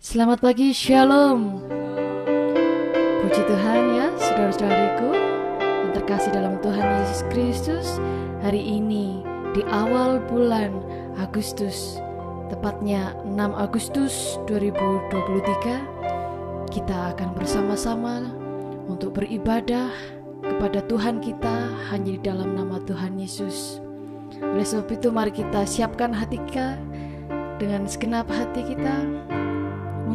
Selamat pagi, Shalom. Puji Tuhan ya, saudara-saudariku yang terkasih dalam Tuhan Yesus Kristus. Hari ini di awal bulan Agustus, tepatnya 6 Agustus 2023, kita akan bersama-sama untuk beribadah kepada Tuhan kita hanya di dalam nama Tuhan Yesus. Oleh sebab itu mari kita siapkan hati kita dengan segenap hati kita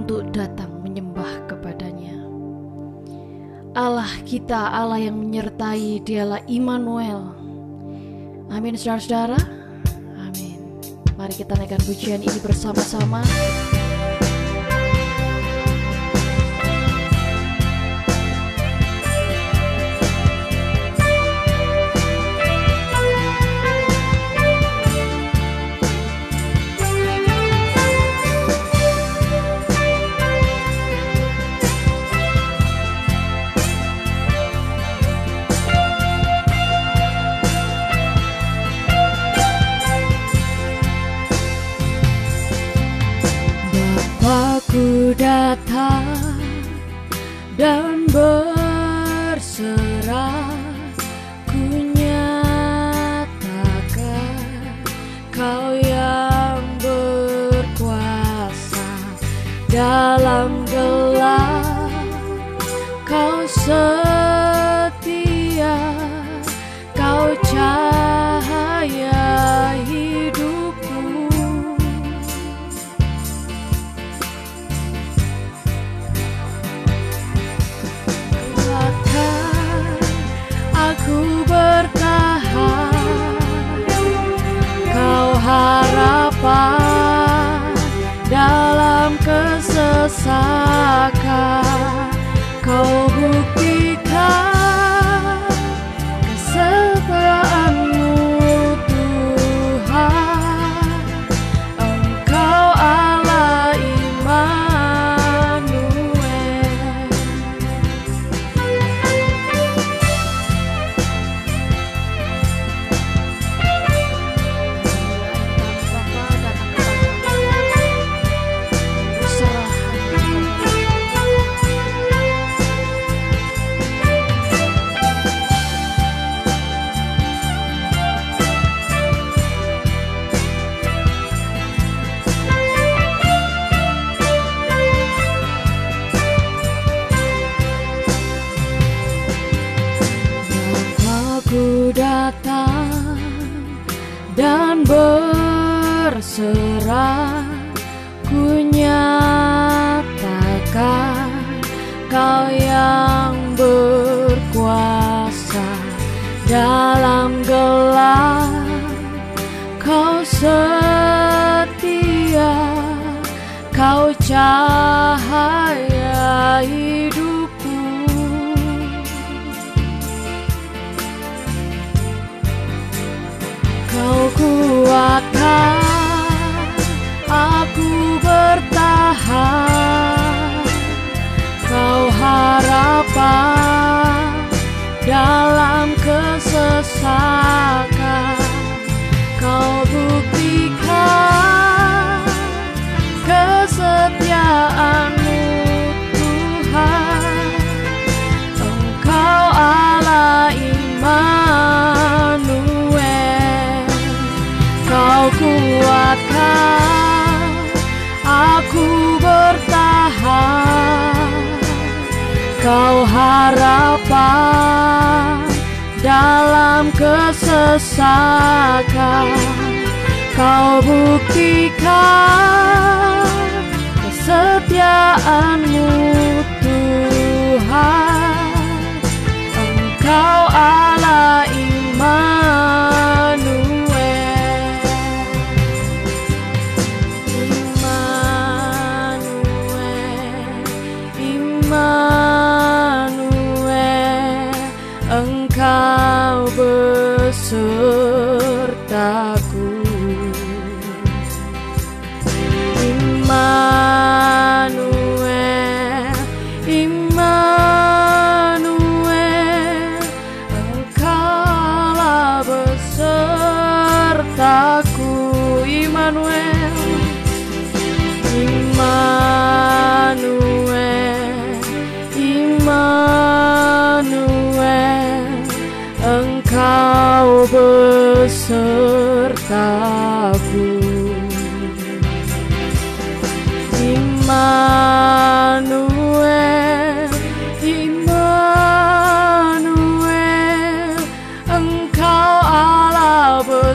untuk datang menyembah kepadanya. Allah kita, Allah yang menyertai, dialah Immanuel. Amin, saudara-saudara. Amin. Mari kita naikkan pujian ini bersama-sama.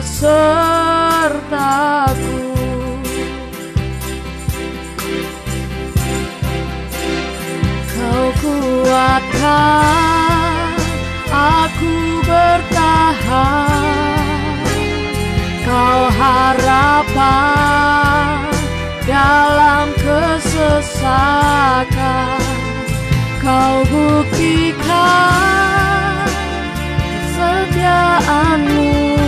Allah besertaku. Kau kuatkan aku bertahan. Kau harapan dalam kesesakan. Kau buktikan kesetiaanmu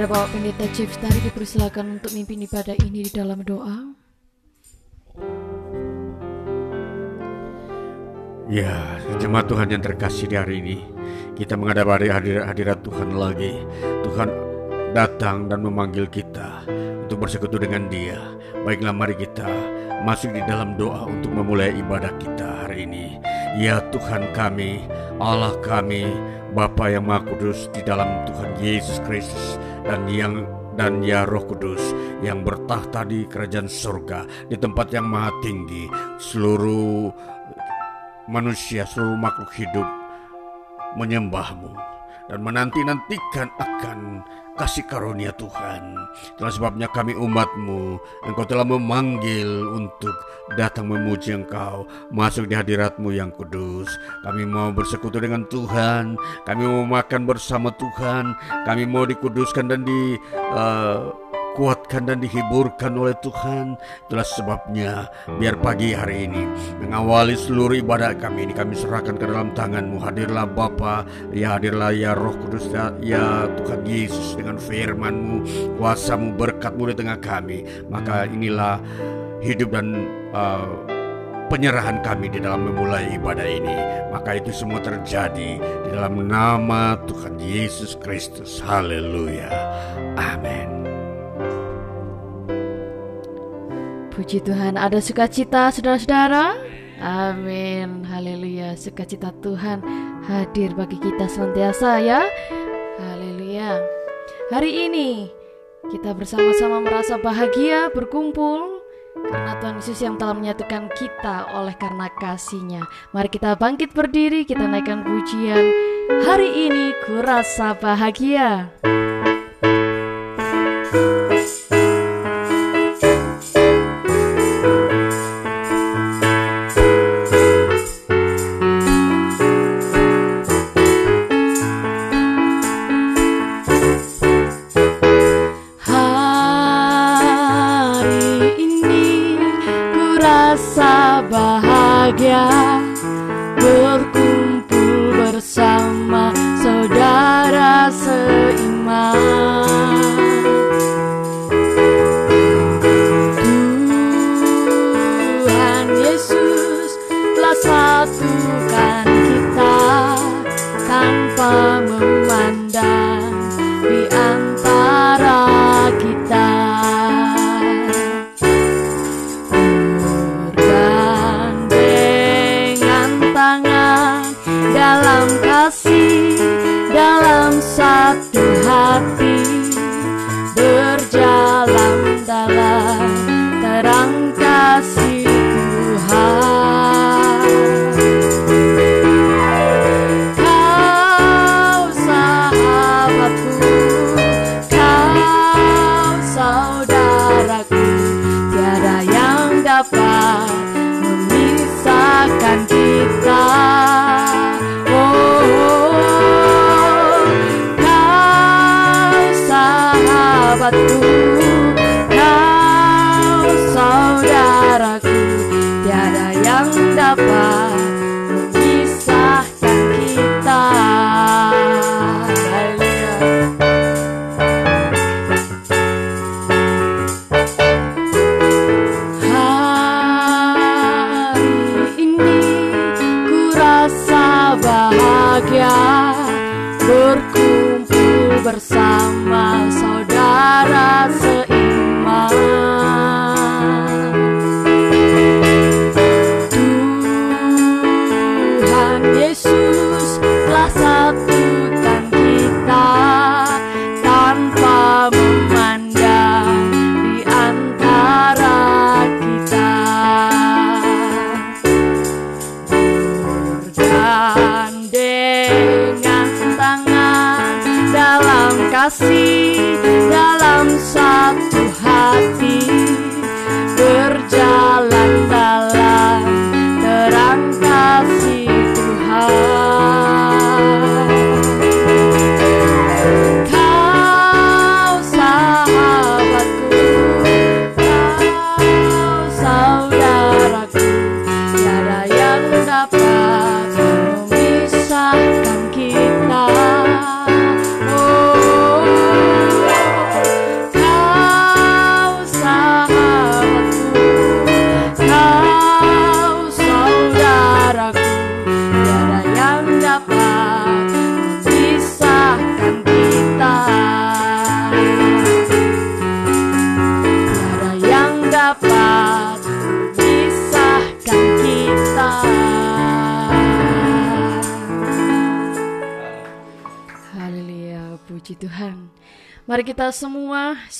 Kepada Bapak Pendeta tadi dipersilakan untuk mimpin ibadah ini di dalam doa. Ya, jemaat Tuhan yang terkasih di hari ini, kita menghadap hari hadir- hadirat Tuhan lagi. Tuhan datang dan memanggil kita untuk bersekutu dengan Dia. Baiklah, mari kita masuk di dalam doa untuk memulai ibadah kita hari ini. Ya Tuhan kami, Allah kami, Bapa yang Maha Kudus di dalam Tuhan Yesus Kristus dan yang dan ya Roh Kudus yang bertahta di kerajaan surga di tempat yang maha tinggi seluruh manusia seluruh makhluk hidup menyembahmu dan menanti-nantikan akan kasih karunia Tuhan. Itulah sebabnya kami umatmu, Engkau telah memanggil untuk datang memuji Engkau, masuk di hadiratmu yang kudus. Kami mau bersekutu dengan Tuhan, kami mau makan bersama Tuhan, kami mau dikuduskan dan di uh, dikuatkan dan dihiburkan oleh Tuhan. Itulah sebabnya biar pagi hari ini mengawali seluruh ibadah kami ini kami serahkan ke dalam tanganmu. Hadirlah Bapa, ya hadirlah ya Roh Kudus ya, ya Tuhan Yesus dengan firmanmu, kuasamu, berkatmu di tengah kami. Maka inilah hidup dan uh, penyerahan kami di dalam memulai ibadah ini. Maka itu semua terjadi di dalam nama Tuhan Yesus Kristus. Haleluya. Amin. Puji Tuhan, ada sukacita saudara-saudara. Amin. Haleluya. Sukacita Tuhan hadir bagi kita senantiasa ya. Haleluya. Hari ini kita bersama-sama merasa bahagia berkumpul karena Tuhan Yesus yang telah menyatukan kita oleh karena kasihnya. Mari kita bangkit berdiri, kita naikkan pujian. Hari ini ku rasa bahagia.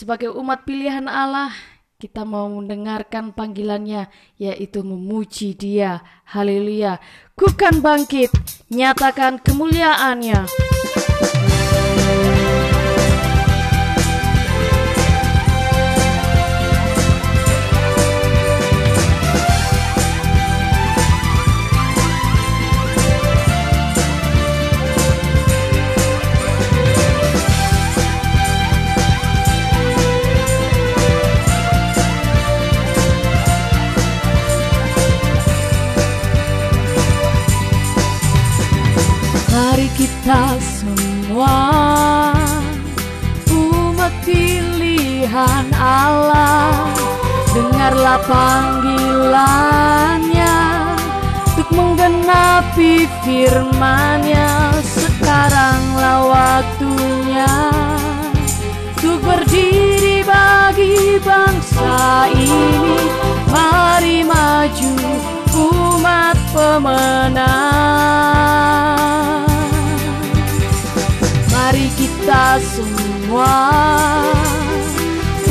Sebagai umat pilihan Allah, kita mau mendengarkan panggilannya, yaitu memuji dia. Haleluya. Kukan bangkit, nyatakan kemuliaannya. Kita semua umat pilihan Allah. Dengarlah panggilannya untuk menggenapi firmannya. Sekaranglah waktunya untuk berdiri bagi bangsa ini. Mari maju umat pemenang. Mari kita semua.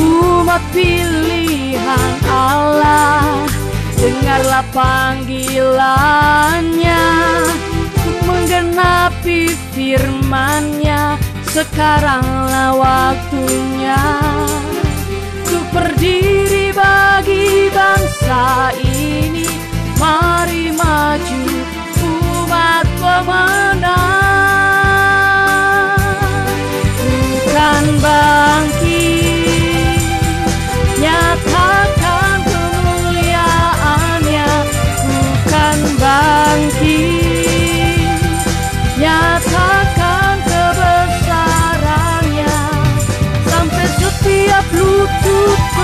Umat pilihan Allah Dengarlah panggilannya. Untuk menggenapi firmannya Sekaranglah waktunya. Untuk berdiri bagi bangsa ini Mari maju umat pemenang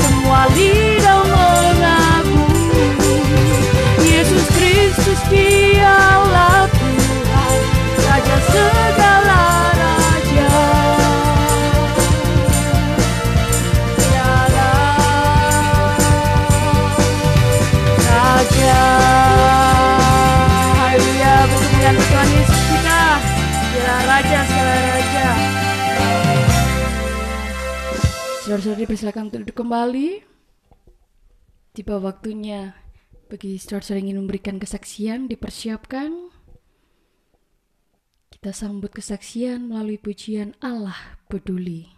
Semua lidah mengaku Yesus Kristus dialah Tuhan. Raja Saudara-saudari persilakan untuk duduk kembali. Tiba waktunya bagi saudara-saudara yang ingin memberikan kesaksian dipersiapkan. Kita sambut kesaksian melalui pujian Allah peduli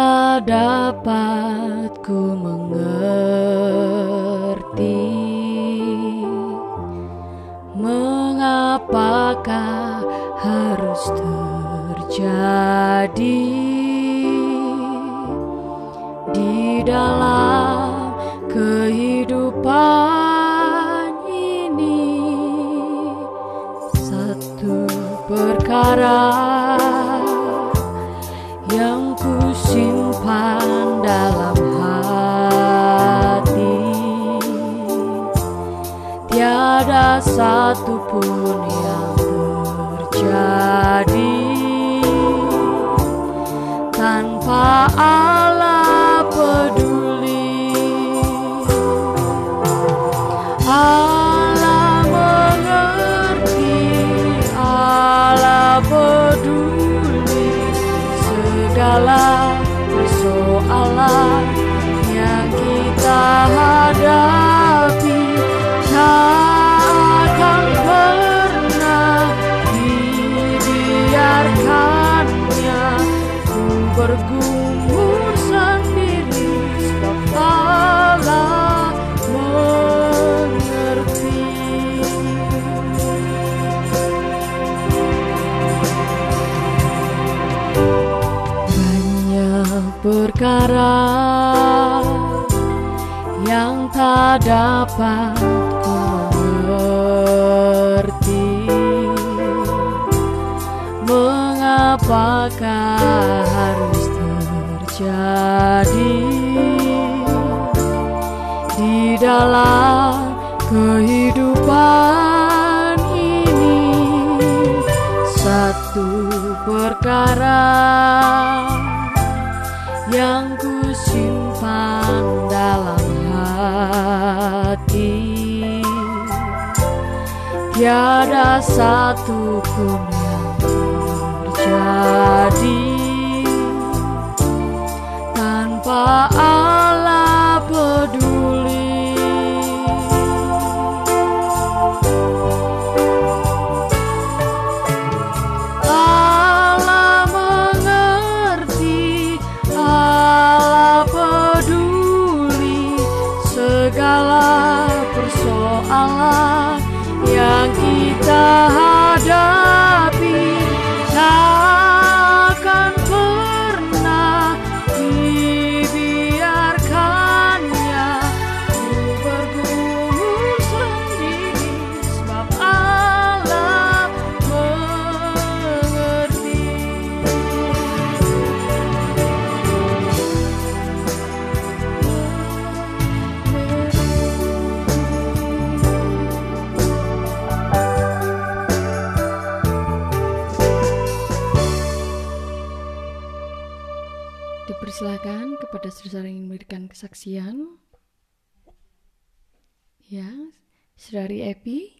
tak dapat ku mengerti Mengapakah harus terjadi di dalam kehidupan ini. Satu perkara tiada satu pun yang terjadi. Tanpa Allah peduli. Allah mengerti Allah peduli segala tak dapat ku mengerti Mengapakah harus terjadi di dalam kehidupan ini. Satu perkara yang ku simpan dalam tiada satu pun yang terjadi tanpa Allah kesaksian. Ya, saudari Epi.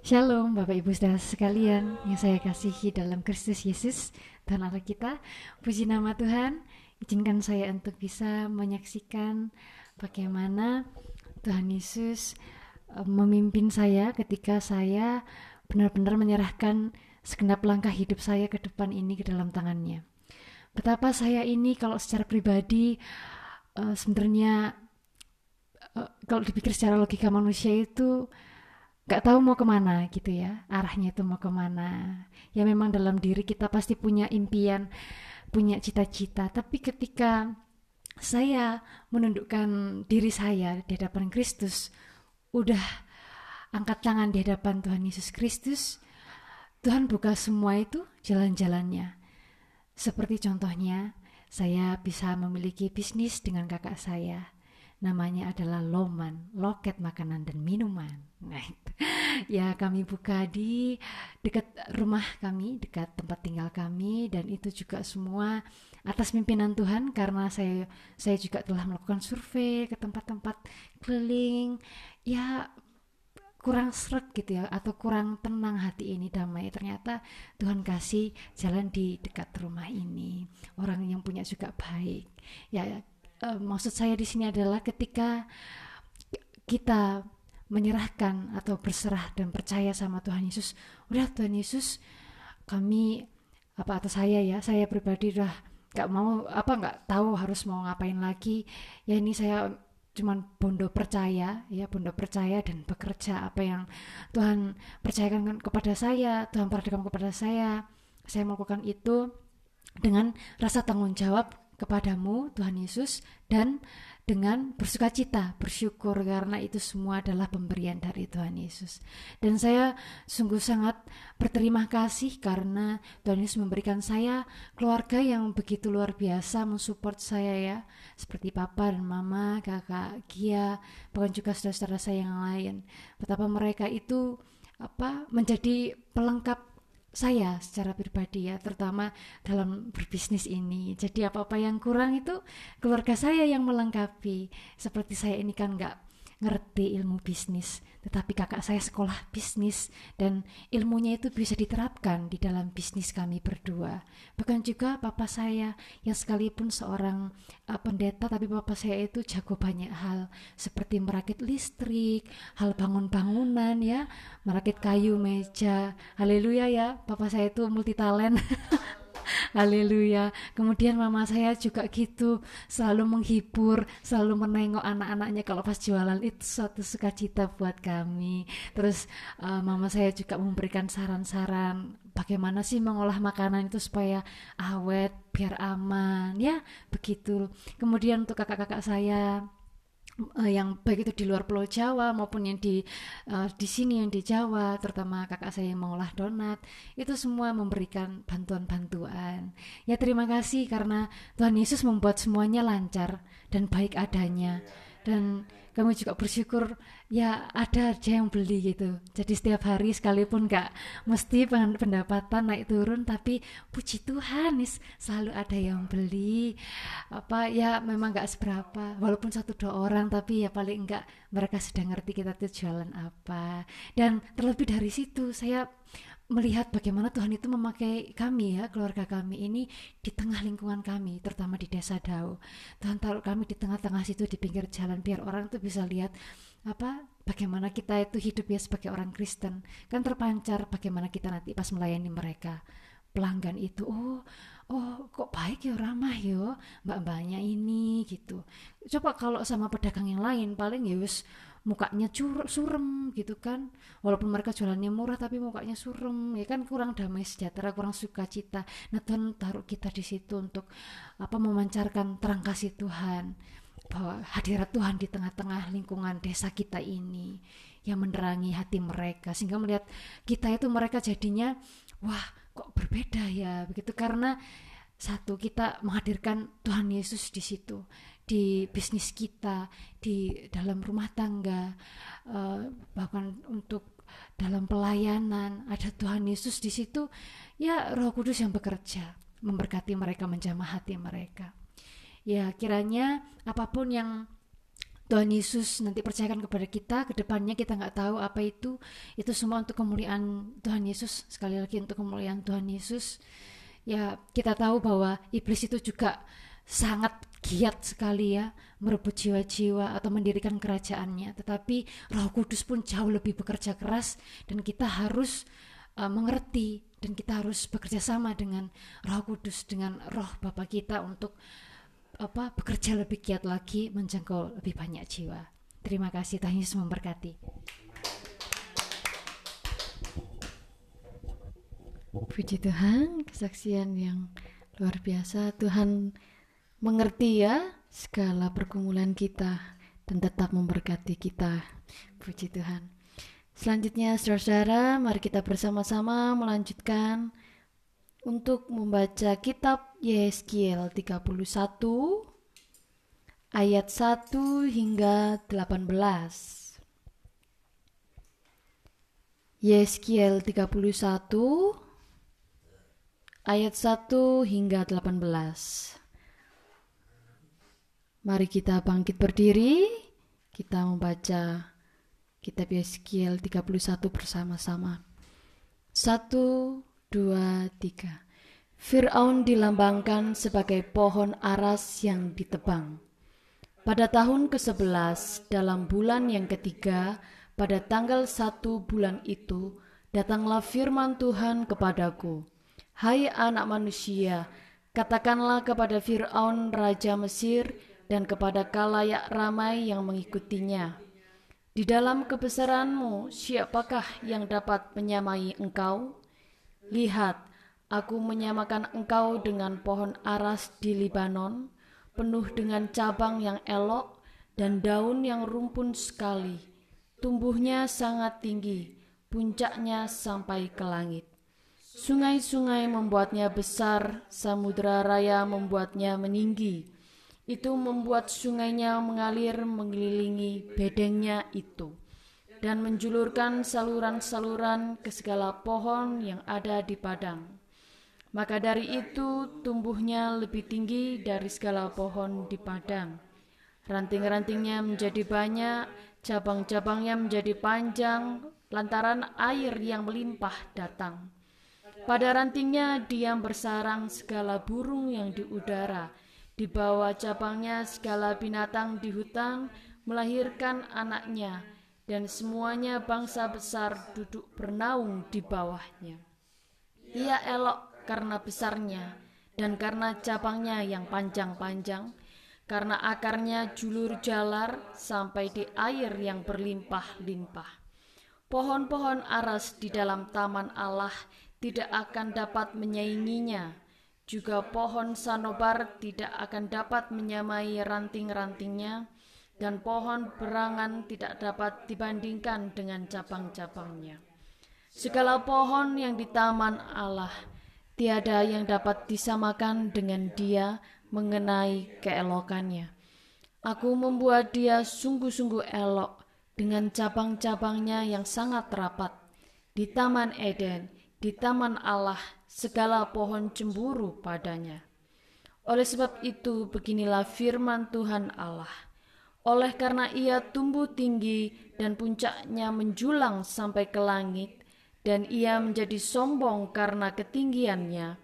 Shalom Bapak Ibu Saudara sekalian yang saya kasihi dalam Kristus Yesus Tuhan Allah kita. Puji nama Tuhan. Izinkan saya untuk bisa menyaksikan bagaimana Tuhan Yesus eh, memimpin saya ketika saya benar-benar menyerahkan segenap langkah hidup saya ke depan ini ke dalam tangannya. Betapa saya ini kalau secara pribadi eh, sebenarnya eh, kalau dipikir secara logika manusia itu gak tahu mau ke mana gitu ya arahnya itu mau ke mana ya memang dalam diri kita pasti punya impian punya cita-cita tapi ketika saya menundukkan diri saya di hadapan Kristus udah angkat tangan di hadapan Tuhan Yesus Kristus Tuhan buka semua itu jalan-jalannya seperti contohnya saya bisa memiliki bisnis dengan kakak saya namanya adalah Loman, loket makanan dan minuman. Nah, ya kami buka di dekat rumah kami, dekat tempat tinggal kami dan itu juga semua atas pimpinan Tuhan karena saya saya juga telah melakukan survei ke tempat-tempat keliling. Ya kurang seret gitu ya atau kurang tenang hati ini damai. Ternyata Tuhan kasih jalan di dekat rumah ini. Orang yang punya juga baik. Ya eh, maksud saya di sini adalah ketika kita menyerahkan atau berserah dan percaya sama Tuhan Yesus, udah Tuhan Yesus, kami apa atas saya ya, saya pribadi udah nggak mau apa nggak tahu harus mau ngapain lagi. Ya ini saya cuman bondo percaya ya bondo percaya dan bekerja apa yang Tuhan percayakan kepada saya Tuhan percayakan kepada saya. Saya melakukan itu dengan rasa tanggung jawab kepadamu Tuhan Yesus dan dengan bersuka cita, bersyukur karena itu semua adalah pemberian dari Tuhan Yesus. Dan saya sungguh sangat berterima kasih karena Tuhan Yesus memberikan saya keluarga yang begitu luar biasa mensupport saya ya, seperti papa dan mama, kakak Gia, bahkan juga saudara-saudara saya yang lain. Betapa mereka itu apa menjadi pelengkap saya secara pribadi ya terutama dalam berbisnis ini. Jadi apa-apa yang kurang itu keluarga saya yang melengkapi. Seperti saya ini kan nggak ngerti ilmu bisnis tetapi kakak saya sekolah bisnis dan ilmunya itu bisa diterapkan di dalam bisnis kami berdua. Bahkan juga papa saya yang sekalipun seorang uh, pendeta tapi papa saya itu jago banyak hal seperti merakit listrik hal bangun-bangunan ya merakit kayu meja. Haleluya ya papa saya itu multi talent Haleluya. Kemudian mama saya juga gitu, selalu menghibur, selalu menengok anak-anaknya kalau pas jualan itu suatu sukacita buat kami. Terus uh, mama saya juga memberikan saran-saran bagaimana sih mengolah makanan itu supaya awet, biar aman, ya begitu. Kemudian untuk kakak-kakak saya uh, yang baik itu di luar Pulau Jawa maupun yang di uh, di sini yang di Jawa, terutama kakak saya yang mengolah donat, itu semua memberikan bantuan-bantuan. Ya terima kasih karena Tuhan Yesus membuat semuanya lancar dan baik adanya. Dan kamu juga bersyukur ya ada aja yang beli gitu. Jadi setiap hari sekalipun nggak mesti pendapatan naik turun tapi puji Tuhan nih selalu ada yang beli. Apa ya memang nggak seberapa walaupun satu dua orang tapi ya paling enggak mereka sudah ngerti kita tuh jualan apa. Dan terlebih dari situ saya melihat bagaimana Tuhan itu memakai kami ya keluarga kami ini di tengah lingkungan kami terutama di desa Dau Tuhan taruh kami di tengah-tengah situ di pinggir jalan biar orang tuh bisa lihat apa bagaimana kita itu hidup ya sebagai orang Kristen. Kan terpancar bagaimana kita nanti pas melayani mereka. Pelanggan itu oh oh kok baik ya ramah ya mbak-mbaknya ini gitu. Coba kalau sama pedagang yang lain paling ya wis mukanya cur surem gitu kan. Walaupun mereka jualannya murah tapi mukanya surem ya kan kurang damai sejahtera kurang sukacita. Nah Tuhan taruh kita di situ untuk apa memancarkan terang kasih Tuhan hadirat Tuhan di tengah-tengah lingkungan desa kita ini yang menerangi hati mereka sehingga melihat kita itu mereka jadinya wah kok berbeda ya begitu karena satu kita menghadirkan Tuhan Yesus di situ di bisnis kita, di dalam rumah tangga, uh, bahkan untuk dalam pelayanan ada Tuhan Yesus di situ, ya Roh Kudus yang bekerja memberkati mereka, menjamah hati mereka. Ya kiranya apa pun yang Tuhan Yesus nanti percayakan kepada kita, ke depannya kita nggak tahu apa itu, itu semua untuk kemuliaan Tuhan Yesus, sekali lagi untuk kemuliaan Tuhan Yesus. Ya kita tahu bahwa iblis itu juga sangat giat sekali ya merebut jiwa-jiwa atau mendirikan kerajaannya tetapi Roh Kudus pun jauh lebih bekerja keras dan kita harus uh, mengerti dan kita harus bekerja sama dengan Roh Kudus dengan Roh Bapa kita untuk apa bekerja lebih giat lagi menjangkau lebih banyak jiwa. Terima kasih Tuhan Yesus memberkati. Puji Tuhan, kesaksian yang luar biasa. Tuhan mengerti ya segala pergumulan kita dan tetap memberkati kita. Puji Tuhan. Selanjutnya saudara-saudara, mari kita bersama-sama melanjutkan untuk membaca kitab Yeskiel 31 ayat 1 hingga 18. Yeskiel 31 ayat 1 hingga 18. Mari kita bangkit berdiri, kita membaca kitab Yeskiel 31 bersama-sama. Satu, dua, tiga. Fir'aun dilambangkan sebagai pohon aras yang ditebang. Pada tahun ke-11 dalam bulan yang ketiga, pada tanggal satu bulan itu, datanglah firman Tuhan kepadaku. Hai anak manusia, katakanlah kepada Fir'aun Raja Mesir dan kepada kalayak ramai yang mengikutinya. Di dalam kebesaranmu, siapakah yang dapat menyamai engkau? Lihat, aku menyamakan engkau dengan pohon aras di Libanon, penuh dengan cabang yang elok dan daun yang rumpun sekali. Tumbuhnya sangat tinggi, puncaknya sampai ke langit. Sungai-sungai membuatnya besar, samudera raya membuatnya meninggi itu membuat sungainya mengalir mengelilingi bedengnya itu dan menjulurkan saluran-saluran ke segala pohon yang ada di padang. Maka dari itu tumbuhnya lebih tinggi dari segala pohon di padang. Ranting-rantingnya menjadi banyak, cabang-cabangnya menjadi panjang, lantaran air yang melimpah datang. Pada rantingnya diam bersarang segala burung yang di udara, di bawah cabangnya segala binatang di hutan melahirkan anaknya dan semuanya bangsa besar duduk bernaung di bawahnya. Ia elok karena besarnya dan karena cabangnya yang panjang-panjang, karena akarnya julur jalar sampai di air yang berlimpah-limpah. Pohon-pohon aras di dalam taman Allah tidak akan dapat menyainginya juga pohon sanobar tidak akan dapat menyamai ranting-rantingnya, dan pohon berangan tidak dapat dibandingkan dengan cabang-cabangnya. Segala pohon yang di taman Allah, tiada yang dapat disamakan dengan dia mengenai keelokannya. Aku membuat dia sungguh-sungguh elok dengan cabang-cabangnya yang sangat rapat. Di Taman Eden, di Taman Allah, segala pohon cemburu padanya. Oleh sebab itu, beginilah firman Tuhan Allah. Oleh karena ia tumbuh tinggi dan puncaknya menjulang sampai ke langit, dan ia menjadi sombong karena ketinggiannya,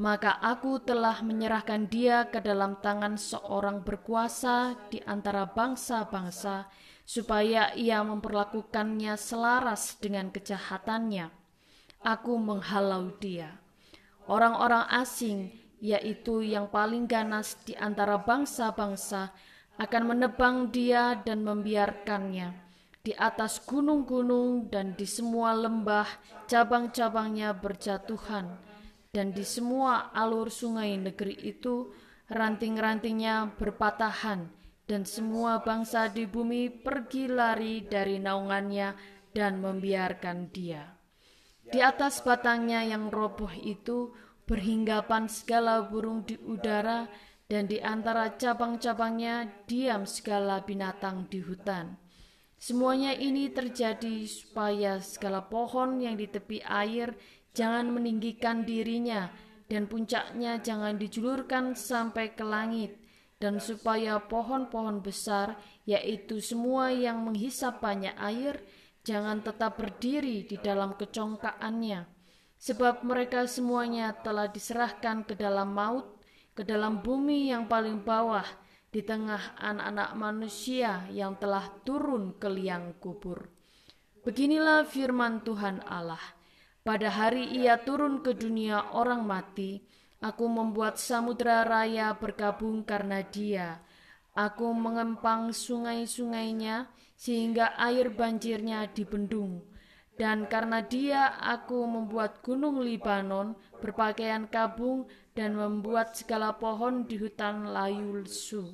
maka aku telah menyerahkan dia ke dalam tangan seorang berkuasa di antara bangsa-bangsa, supaya ia memperlakukannya selaras dengan kejahatannya. Aku menghalau dia. Orang-orang asing, yaitu yang paling ganas di antara bangsa-bangsa, akan menebang dia dan membiarkannya di atas gunung-gunung dan di semua lembah cabang-cabangnya berjatuhan dan di semua alur sungai negeri itu ranting-rantingnya berpatahan dan semua bangsa di bumi pergi lari dari naungannya dan membiarkan dia. Di atas batangnya yang roboh itu berhinggapan segala burung di udara dan di antara cabang-cabangnya diam segala binatang di hutan. Semuanya ini terjadi supaya segala pohon yang di tepi air jangan meninggikan dirinya dan puncaknya jangan dijulurkan sampai ke langit dan supaya pohon-pohon besar, yaitu semua yang menghisap banyak air, jangan tetap berdiri di dalam kecongkaannya, sebab mereka semuanya telah diserahkan ke dalam maut, ke dalam bumi yang paling bawah, di tengah anak-anak manusia yang telah turun ke liang kubur. Beginilah firman Tuhan Allah. Pada hari ia turun ke dunia orang mati, Aku membuat samudera raya bergabung karena dia. Aku mengempang sungai-sungainya sehingga air banjirnya dibendung. Dan karena dia aku membuat gunung Libanon berpakaian kabung dan membuat segala pohon di hutan layu lesu.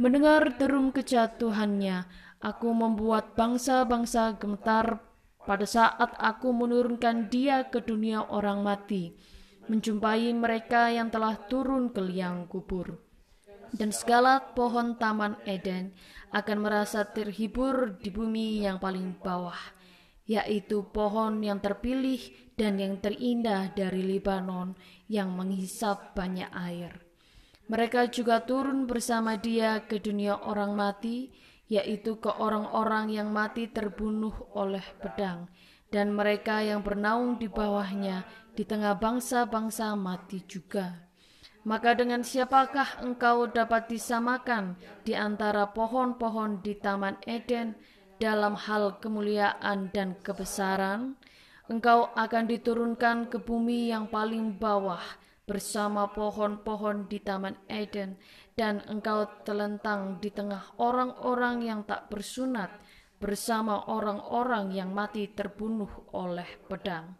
Mendengar derum kejatuhannya, aku membuat bangsa-bangsa gemetar pada saat aku menurunkan dia ke dunia orang mati menjumpai mereka yang telah turun ke liang kubur. Dan segala pohon taman Eden akan merasa terhibur di bumi yang paling bawah, yaitu pohon yang terpilih dan yang terindah dari Libanon yang menghisap banyak air. Mereka juga turun bersama dia ke dunia orang mati, yaitu ke orang-orang yang mati terbunuh oleh pedang, dan mereka yang bernaung di bawahnya di tengah bangsa-bangsa mati juga. Maka dengan siapakah engkau dapat disamakan di antara pohon-pohon di Taman Eden dalam hal kemuliaan dan kebesaran? Engkau akan diturunkan ke bumi yang paling bawah bersama pohon-pohon di Taman Eden dan engkau telentang di tengah orang-orang yang tak bersunat bersama orang-orang yang mati terbunuh oleh pedang.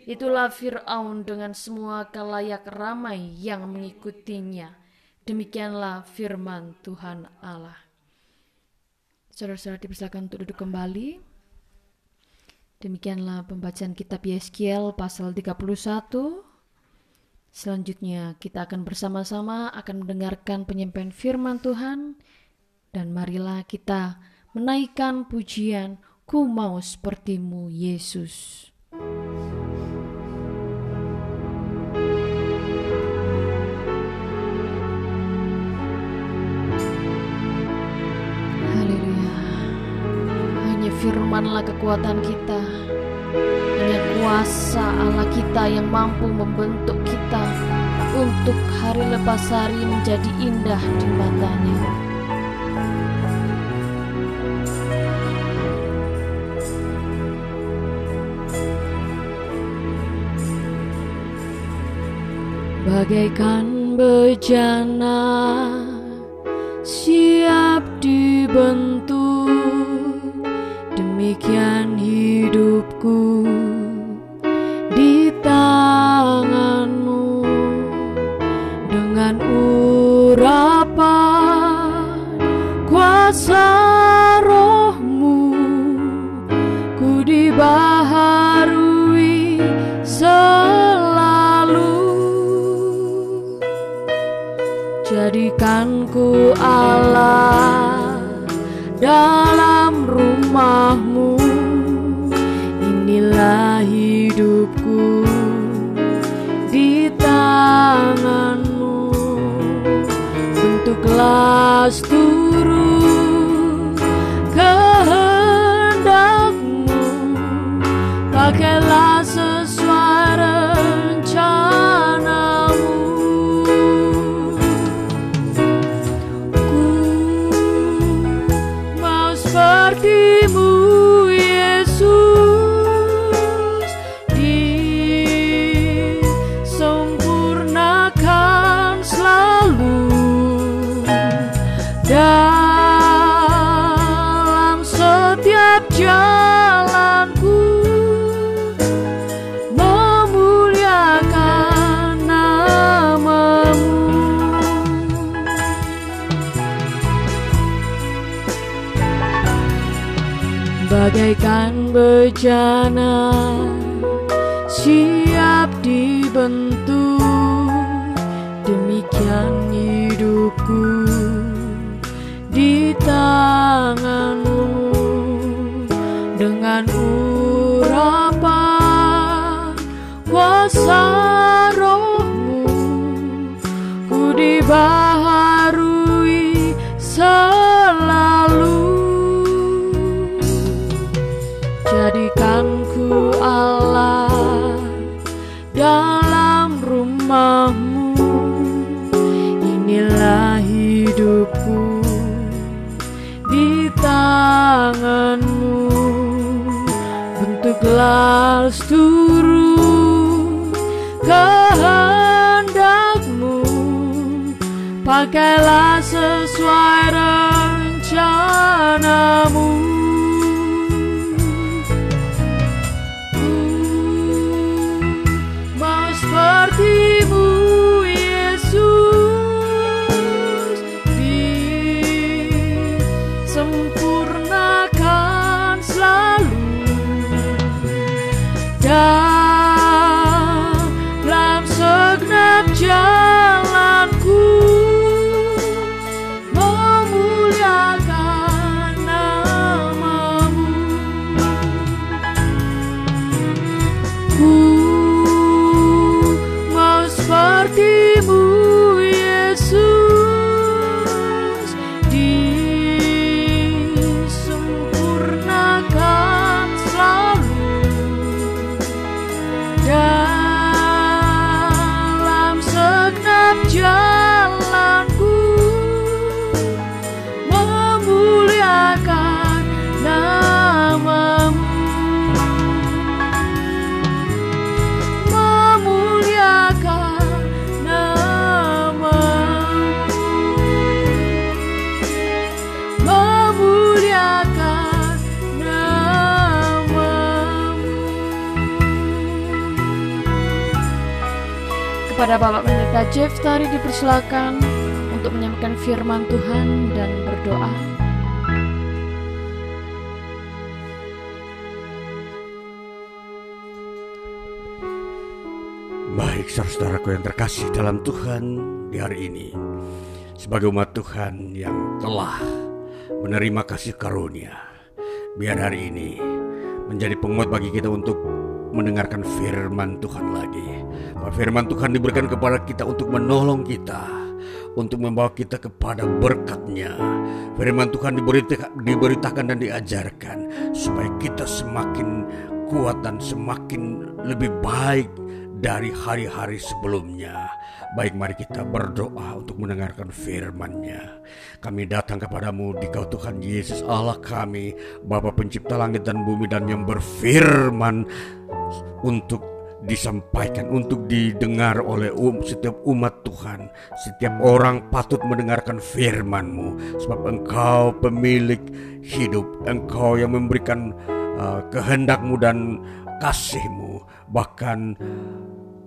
Itulah Fir'aun dengan semua kalayak ramai yang mengikutinya. Demikianlah firman Tuhan Allah. Saudara-saudara dipersilakan untuk duduk kembali. Demikianlah pembacaan kitab Yeskiel pasal 31. Selanjutnya kita akan bersama-sama akan mendengarkan penyampaian firman Tuhan dan marilah kita menaikkan pujian ku mau sepertimu Yesus. Firmanlah kekuatan kita. Hanya kuasa Allah kita yang mampu membentuk kita untuk hari lepas hari menjadi indah di matanya. Bagaikan bejana siap dibentuk Demikian hidupku Bentuklah seluruh kehendakmu. Pakailah sesuai rencanamu. Mau sepertimu Yesus disempurnakan kepada Bapak Pendeta Jeff tadi dipersilakan untuk menyampaikan firman Tuhan dan berdoa. Baik saudaraku yang terkasih dalam Tuhan di hari ini. Sebagai umat Tuhan yang telah menerima kasih karunia Biar hari ini menjadi penguat bagi kita untuk mendengarkan firman Tuhan lagi Bahwa Firman Tuhan diberikan kepada kita untuk menolong kita Untuk membawa kita kepada berkatnya Firman Tuhan diberita- diberitakan dan diajarkan Supaya kita semakin kuat dan semakin lebih baik dari hari-hari sebelumnya. Baik mari kita berdoa untuk mendengarkan firman-Nya. Kami datang kepadamu di kau Tuhan Yesus Allah kami, Bapa pencipta langit dan bumi dan yang berfirman untuk disampaikan, untuk didengar oleh um, setiap umat Tuhan. Setiap orang patut mendengarkan firman-Mu. Sebab Engkau pemilik hidup, Engkau yang memberikan uh, kehendak-Mu dan kasih-Mu, bahkan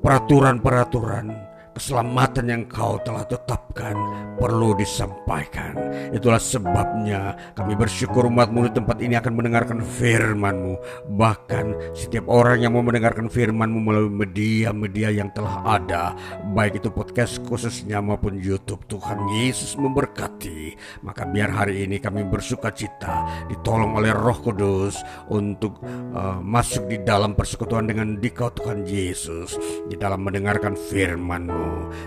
peraturan-peraturan keselamatan yang kau telah tetapkan perlu disampaikan. Itulah sebabnya kami bersyukur umatmu di tempat ini akan mendengarkan firmanmu. Bahkan setiap orang yang mau mendengarkan firmanmu melalui media-media yang telah ada. Baik itu podcast khususnya maupun Youtube. Tuhan Yesus memberkati. Maka biar hari ini kami bersuka cita ditolong oleh roh kudus untuk uh, masuk di dalam persekutuan dengan dikau Tuhan Yesus. Di dalam mendengarkan firmanmu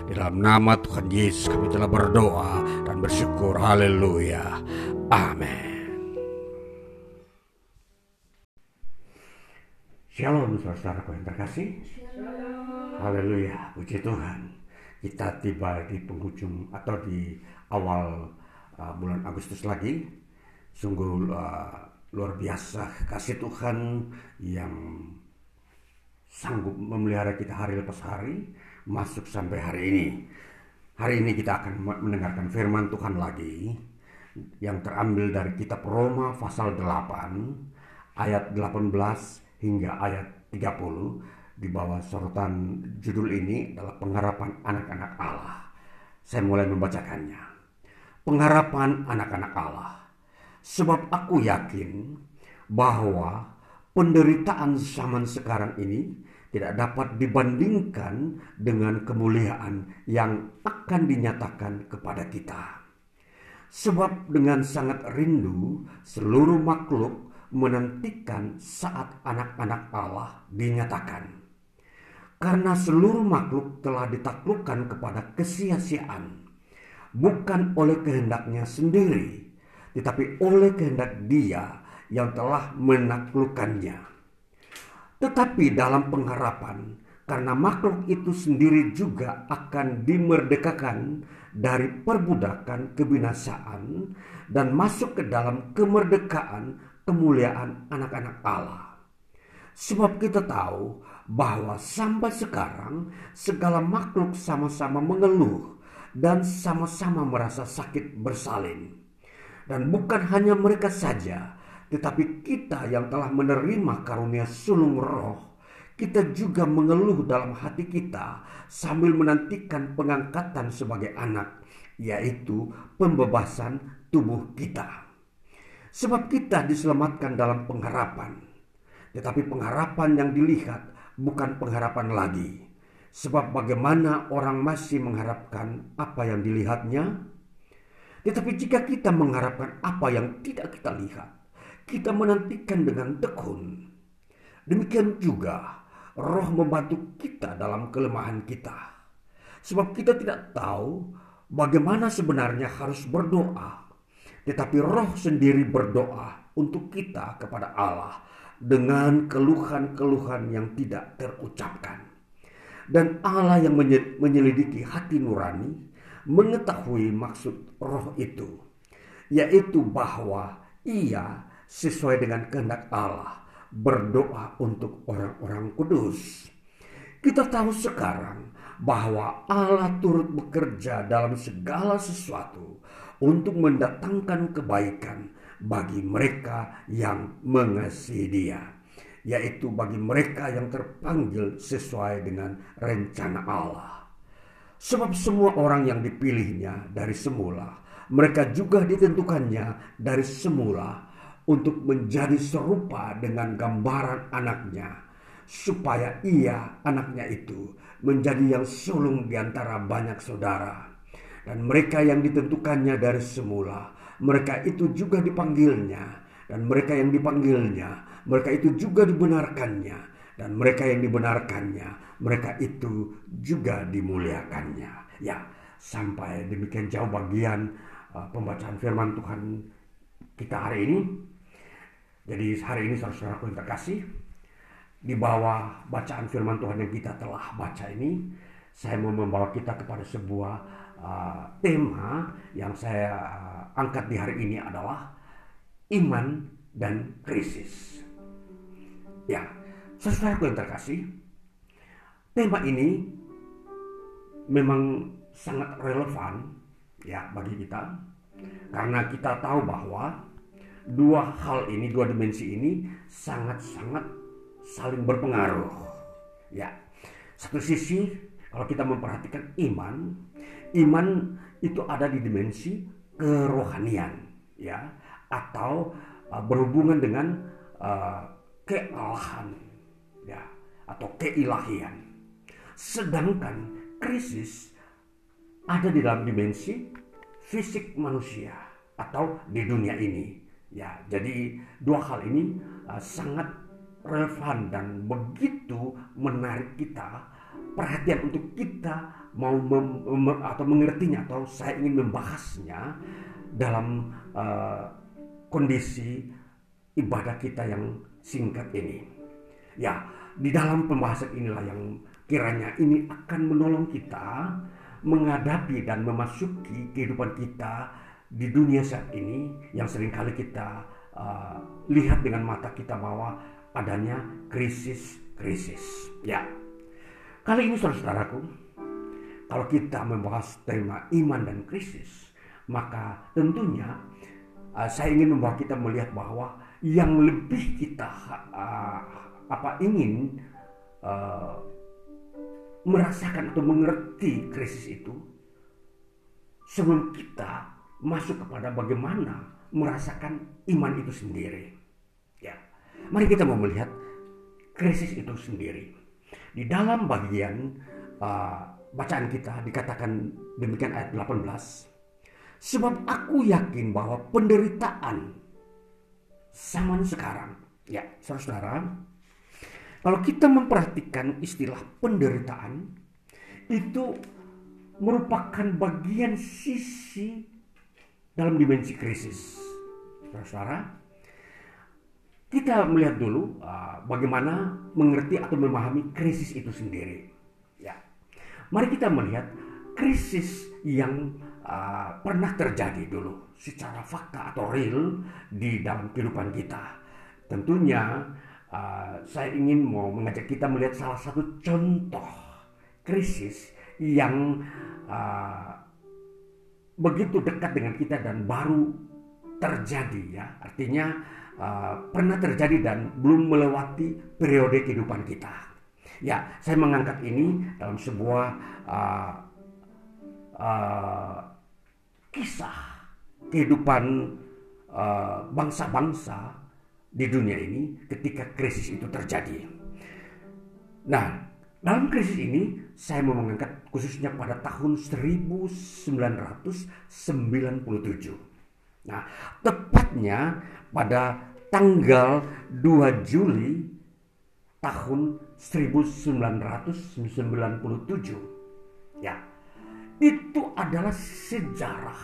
di dalam nama Tuhan Yesus kami telah berdoa dan bersyukur. Haleluya. Amin. Shalom saudara-saudaraku yang terkasih. Haleluya. Puji Tuhan. Kita tiba di penghujung atau di awal uh, bulan Agustus lagi. Sungguh uh, luar biasa kasih Tuhan yang sanggup memelihara kita hari lepas hari masuk sampai hari ini. Hari ini kita akan mendengarkan firman Tuhan lagi yang terambil dari kitab Roma pasal 8 ayat 18 hingga ayat 30 di bawah sorotan judul ini adalah pengharapan anak-anak Allah. Saya mulai membacakannya. Pengharapan anak-anak Allah. Sebab aku yakin bahwa penderitaan zaman sekarang ini tidak dapat dibandingkan dengan kemuliaan yang akan dinyatakan kepada kita. Sebab dengan sangat rindu seluruh makhluk menantikan saat anak-anak Allah dinyatakan. Karena seluruh makhluk telah ditaklukkan kepada kesia-siaan, bukan oleh kehendaknya sendiri, tetapi oleh kehendak dia yang telah menaklukkannya tetapi dalam pengharapan, karena makhluk itu sendiri juga akan dimerdekakan dari perbudakan kebinasaan dan masuk ke dalam kemerdekaan kemuliaan anak-anak Allah. Sebab kita tahu bahwa sampai sekarang segala makhluk sama-sama mengeluh dan sama-sama merasa sakit bersalin. Dan bukan hanya mereka saja, tetapi kita yang telah menerima karunia sulung roh, kita juga mengeluh dalam hati kita sambil menantikan pengangkatan sebagai anak, yaitu pembebasan tubuh kita. Sebab kita diselamatkan dalam pengharapan, tetapi pengharapan yang dilihat bukan pengharapan lagi. Sebab bagaimana orang masih mengharapkan apa yang dilihatnya? Tetapi jika kita mengharapkan apa yang tidak kita lihat, kita menantikan dengan tekun. Demikian juga roh membantu kita dalam kelemahan kita. Sebab kita tidak tahu bagaimana sebenarnya harus berdoa. Tetapi roh sendiri berdoa untuk kita kepada Allah dengan keluhan-keluhan yang tidak terucapkan. Dan Allah yang menyelidiki hati nurani mengetahui maksud roh itu, yaitu bahwa ia sesuai dengan kehendak Allah berdoa untuk orang-orang kudus. Kita tahu sekarang bahwa Allah turut bekerja dalam segala sesuatu untuk mendatangkan kebaikan bagi mereka yang mengasihi Dia, yaitu bagi mereka yang terpanggil sesuai dengan rencana Allah. Sebab semua orang yang dipilihnya dari semula, mereka juga ditentukannya dari semula untuk menjadi serupa dengan gambaran anaknya, supaya ia, anaknya itu, menjadi yang sulung di antara banyak saudara. Dan mereka yang ditentukannya dari semula, mereka itu juga dipanggilnya. Dan mereka yang dipanggilnya, mereka itu juga dibenarkannya. Dan mereka yang dibenarkannya, mereka itu juga dimuliakannya. Ya, sampai demikian jauh bagian uh, pembacaan firman Tuhan kita hari ini. Jadi hari ini saudara-saudaraku yang terkasih, di bawah bacaan firman Tuhan yang kita telah baca ini, saya mau membawa kita kepada sebuah uh, tema yang saya uh, angkat di hari ini adalah iman dan krisis. Ya, saudaraku yang terkasih, tema ini memang sangat relevan ya bagi kita. Karena kita tahu bahwa dua hal ini, dua dimensi ini sangat-sangat saling berpengaruh. Ya, satu sisi Kalau kita memperhatikan iman, iman itu ada di dimensi kerohanian, ya, atau uh, berhubungan dengan uh, kealahan, ya, atau keilahian. Sedangkan krisis ada di dalam dimensi fisik manusia atau di dunia ini. Ya, jadi dua hal ini uh, sangat relevan dan begitu menarik kita perhatian untuk kita mau mem, mem, atau mengertinya atau saya ingin membahasnya dalam uh, kondisi ibadah kita yang singkat ini. Ya, di dalam pembahasan inilah yang kiranya ini akan menolong kita menghadapi dan memasuki kehidupan kita di dunia saat ini yang sering kali kita uh, lihat dengan mata kita bahwa adanya krisis-krisis. Ya, kali ini saudara-saudaraku, kalau kita membahas tema iman dan krisis, maka tentunya uh, saya ingin membawa kita melihat bahwa yang lebih kita uh, apa ingin uh, merasakan atau mengerti krisis itu sebelum kita masuk kepada bagaimana merasakan iman itu sendiri. Ya. Mari kita mau melihat krisis itu sendiri. Di dalam bagian uh, bacaan kita dikatakan demikian ayat 18. Sebab aku yakin bahwa penderitaan zaman sekarang, ya saudara-saudara, kalau kita memperhatikan istilah penderitaan, itu merupakan bagian sisi dalam dimensi krisis. Saudara, kita melihat dulu uh, bagaimana mengerti atau memahami krisis itu sendiri. Ya, mari kita melihat krisis yang uh, pernah terjadi dulu secara fakta atau real di dalam kehidupan kita. Tentunya uh, saya ingin mau mengajak kita melihat salah satu contoh krisis yang uh, begitu dekat dengan kita dan baru terjadi ya. Artinya uh, pernah terjadi dan belum melewati periode kehidupan kita. Ya saya mengangkat ini dalam sebuah uh, uh, kisah kehidupan bangsa-bangsa uh, di dunia ini ketika krisis itu terjadi. Nah dalam krisis ini, saya mau mengangkat khususnya pada tahun 1997. Nah, tepatnya pada tanggal 2 Juli tahun 1997. Ya, itu adalah sejarah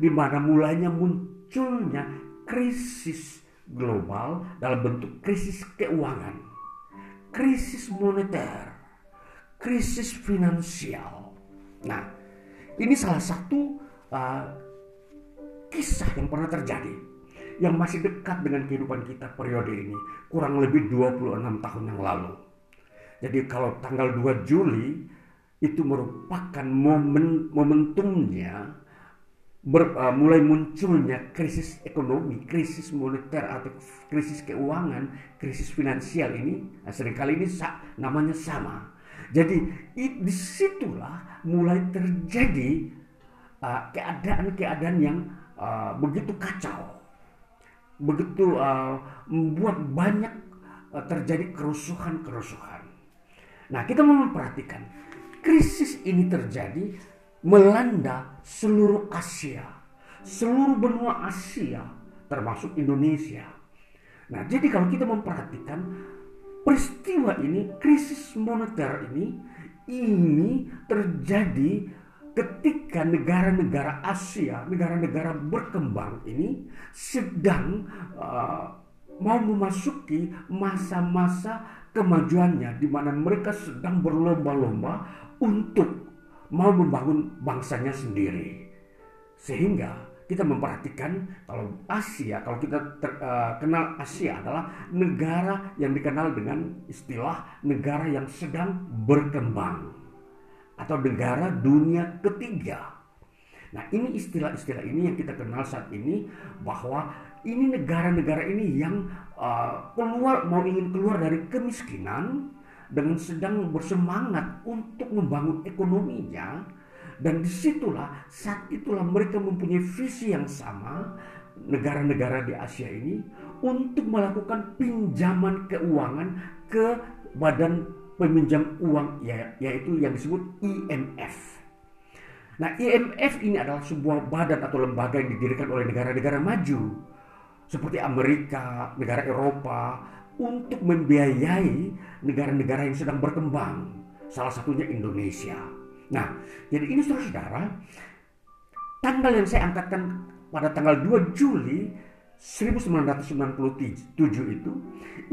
di mana mulainya munculnya krisis global dalam bentuk krisis keuangan, krisis moneter, krisis finansial. Nah, ini salah satu uh, kisah yang pernah terjadi yang masih dekat dengan kehidupan kita periode ini kurang lebih 26 tahun yang lalu. Jadi kalau tanggal 2 Juli itu merupakan momen momentumnya ber, uh, mulai munculnya krisis ekonomi, krisis moneter atau krisis keuangan, krisis finansial ini nah sering kali ini namanya sama jadi di situlah mulai terjadi keadaan-keadaan uh, yang uh, begitu kacau, begitu uh, membuat banyak uh, terjadi kerusuhan-kerusuhan. Nah kita memperhatikan krisis ini terjadi melanda seluruh Asia, seluruh benua Asia, termasuk Indonesia. Nah jadi kalau kita memperhatikan peristiwa ini, krisis moneter ini, ini terjadi ketika negara-negara Asia, negara-negara berkembang ini sedang uh, mau memasuki masa-masa kemajuannya di mana mereka sedang berlomba-lomba untuk mau membangun bangsanya sendiri. Sehingga kita memperhatikan kalau Asia, kalau kita ter, uh, kenal Asia adalah negara yang dikenal dengan istilah negara yang sedang berkembang atau negara dunia ketiga. Nah, ini istilah-istilah ini yang kita kenal saat ini bahwa ini negara-negara ini yang uh, keluar mau ingin keluar dari kemiskinan dengan sedang bersemangat untuk membangun ekonominya dan di situlah saat itulah mereka mempunyai visi yang sama negara-negara di Asia ini untuk melakukan pinjaman keuangan ke badan peminjam uang ya, yaitu yang disebut IMF. Nah, IMF ini adalah sebuah badan atau lembaga yang didirikan oleh negara-negara maju seperti Amerika, negara Eropa untuk membiayai negara-negara yang sedang berkembang. Salah satunya Indonesia. Nah, jadi ini saudara-saudara, tanggal yang saya angkatkan pada tanggal 2 Juli 1997 itu,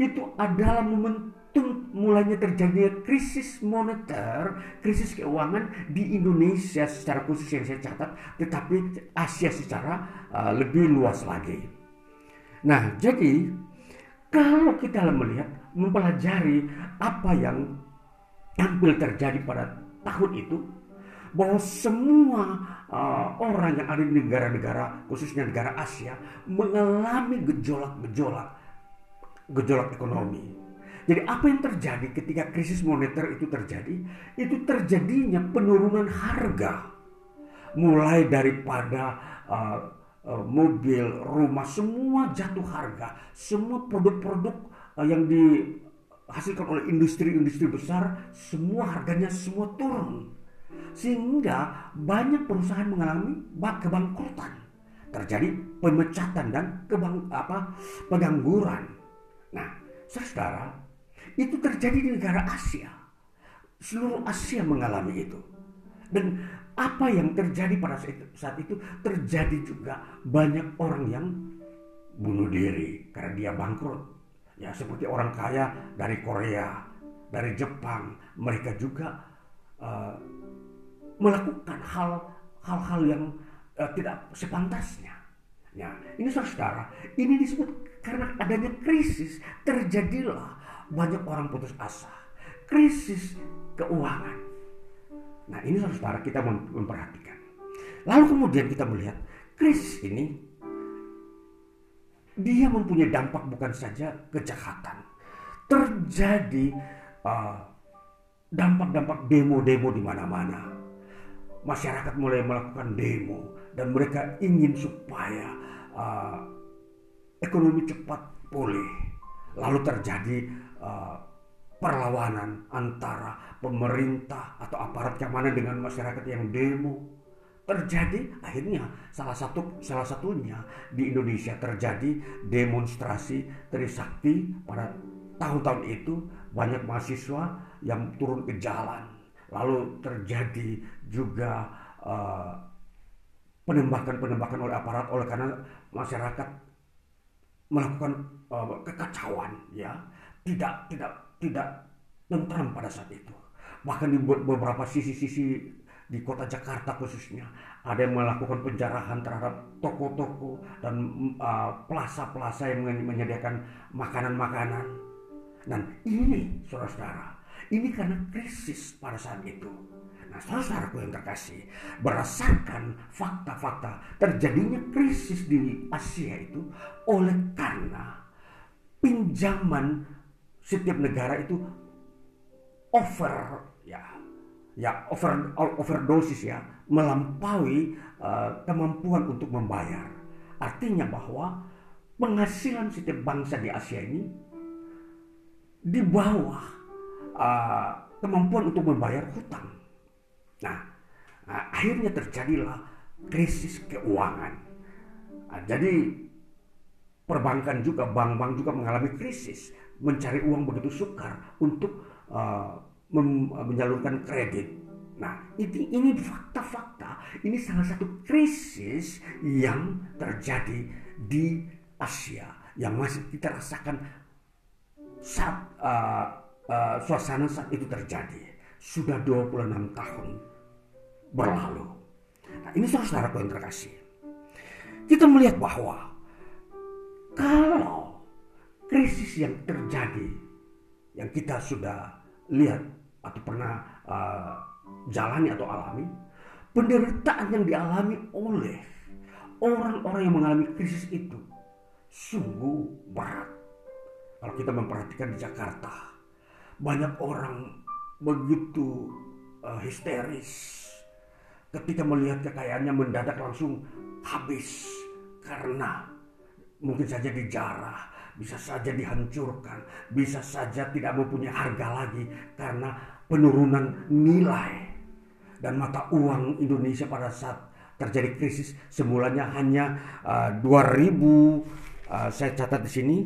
itu adalah momentum mulainya terjadinya krisis moneter, krisis keuangan di Indonesia secara khusus yang saya catat, tetapi Asia secara uh, lebih luas lagi. Nah, jadi kalau kita melihat, mempelajari apa yang tampil terjadi pada tahun itu bahwa semua uh, orang yang ada di negara-negara khususnya negara Asia mengalami gejolak-gejolak gejolak ekonomi. Jadi apa yang terjadi ketika krisis moneter itu terjadi? Itu terjadinya penurunan harga. Mulai daripada uh, mobil, rumah, semua jatuh harga. Semua produk-produk yang dihasilkan oleh industri-industri besar, semua harganya semua turun sehingga banyak perusahaan mengalami kebangkrutan. Terjadi pemecatan dan kebang, apa, pengangguran. Nah, saudara, itu terjadi di negara Asia. Seluruh Asia mengalami itu. Dan apa yang terjadi pada saat itu terjadi juga banyak orang yang bunuh diri karena dia bangkrut. Ya seperti orang kaya dari Korea, dari Jepang, mereka juga uh, melakukan hal-hal yang uh, tidak sepantasnya. Ya, ini saudara, ini disebut karena adanya krisis terjadilah banyak orang putus asa, krisis keuangan. Nah, ini saudara kita memperhatikan. Lalu kemudian kita melihat krisis ini dia mempunyai dampak bukan saja kejahatan, terjadi uh, dampak-dampak demo-demo di mana-mana masyarakat mulai melakukan demo dan mereka ingin supaya uh, ekonomi cepat pulih. Lalu terjadi uh, perlawanan antara pemerintah atau aparat keamanan dengan masyarakat yang demo. Terjadi akhirnya salah satu salah satunya di Indonesia terjadi demonstrasi Trisakti pada tahun-tahun itu. Banyak mahasiswa yang turun ke jalan. Lalu terjadi juga uh, penembakan-penembakan oleh aparat oleh karena masyarakat melakukan uh, kekacauan ya. Tidak tidak tidak tentram pada saat itu. Bahkan di beberapa sisi-sisi di kota Jakarta khususnya ada yang melakukan penjarahan terhadap toko-toko dan uh, plaza-plaza yang menyediakan makanan-makanan dan ini saudara-saudara ini karena krisis pada saat itu. Nah, saudaraku yang terkasih, berdasarkan fakta-fakta terjadinya krisis di Asia itu oleh karena pinjaman setiap negara itu over ya ya over overdosis ya melampaui uh, kemampuan untuk membayar. Artinya bahwa penghasilan setiap bangsa di Asia ini di bawah uh, kemampuan untuk membayar hutang. Nah, nah akhirnya terjadilah krisis keuangan. Nah, jadi perbankan juga, bank-bank juga mengalami krisis, mencari uang begitu sukar untuk uh, menyalurkan kredit. Nah, ini, ini fakta-fakta, ini salah satu krisis yang terjadi di Asia yang masih kita rasakan saat uh, uh, suasana saat itu terjadi. Sudah 26 tahun berlalu. Nah, ini saudara terkasih. Kita melihat bahwa kalau krisis yang terjadi yang kita sudah lihat atau pernah uh, jalani atau alami, penderitaan yang dialami oleh orang-orang yang mengalami krisis itu sungguh berat. Kalau kita memperhatikan di Jakarta, banyak orang begitu uh, histeris ketika melihat kekayaannya mendadak langsung habis karena mungkin saja dijarah, bisa saja dihancurkan, bisa saja tidak mempunyai harga lagi karena penurunan nilai dan mata uang Indonesia pada saat terjadi krisis semulanya hanya uh, 2000 uh, saya catat di sini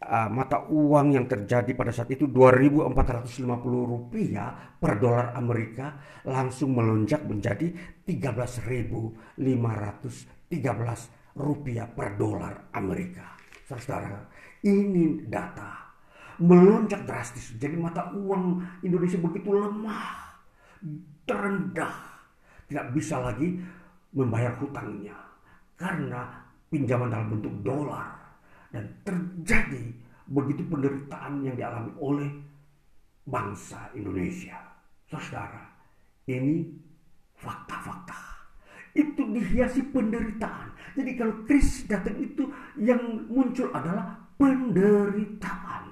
uh, mata uang yang terjadi pada saat itu 2450 rupiah per dolar Amerika langsung melonjak menjadi 13.513 rupiah per dolar Amerika. Saudara, ini data melonjak drastis. Jadi mata uang Indonesia begitu lemah, terendah, tidak bisa lagi membayar hutangnya karena pinjaman dalam bentuk dolar dan terjadi begitu penderitaan yang dialami oleh bangsa Indonesia. Saudara, ini fakta-fakta itu dihiasi penderitaan. Jadi kalau krisis datang itu yang muncul adalah penderitaan.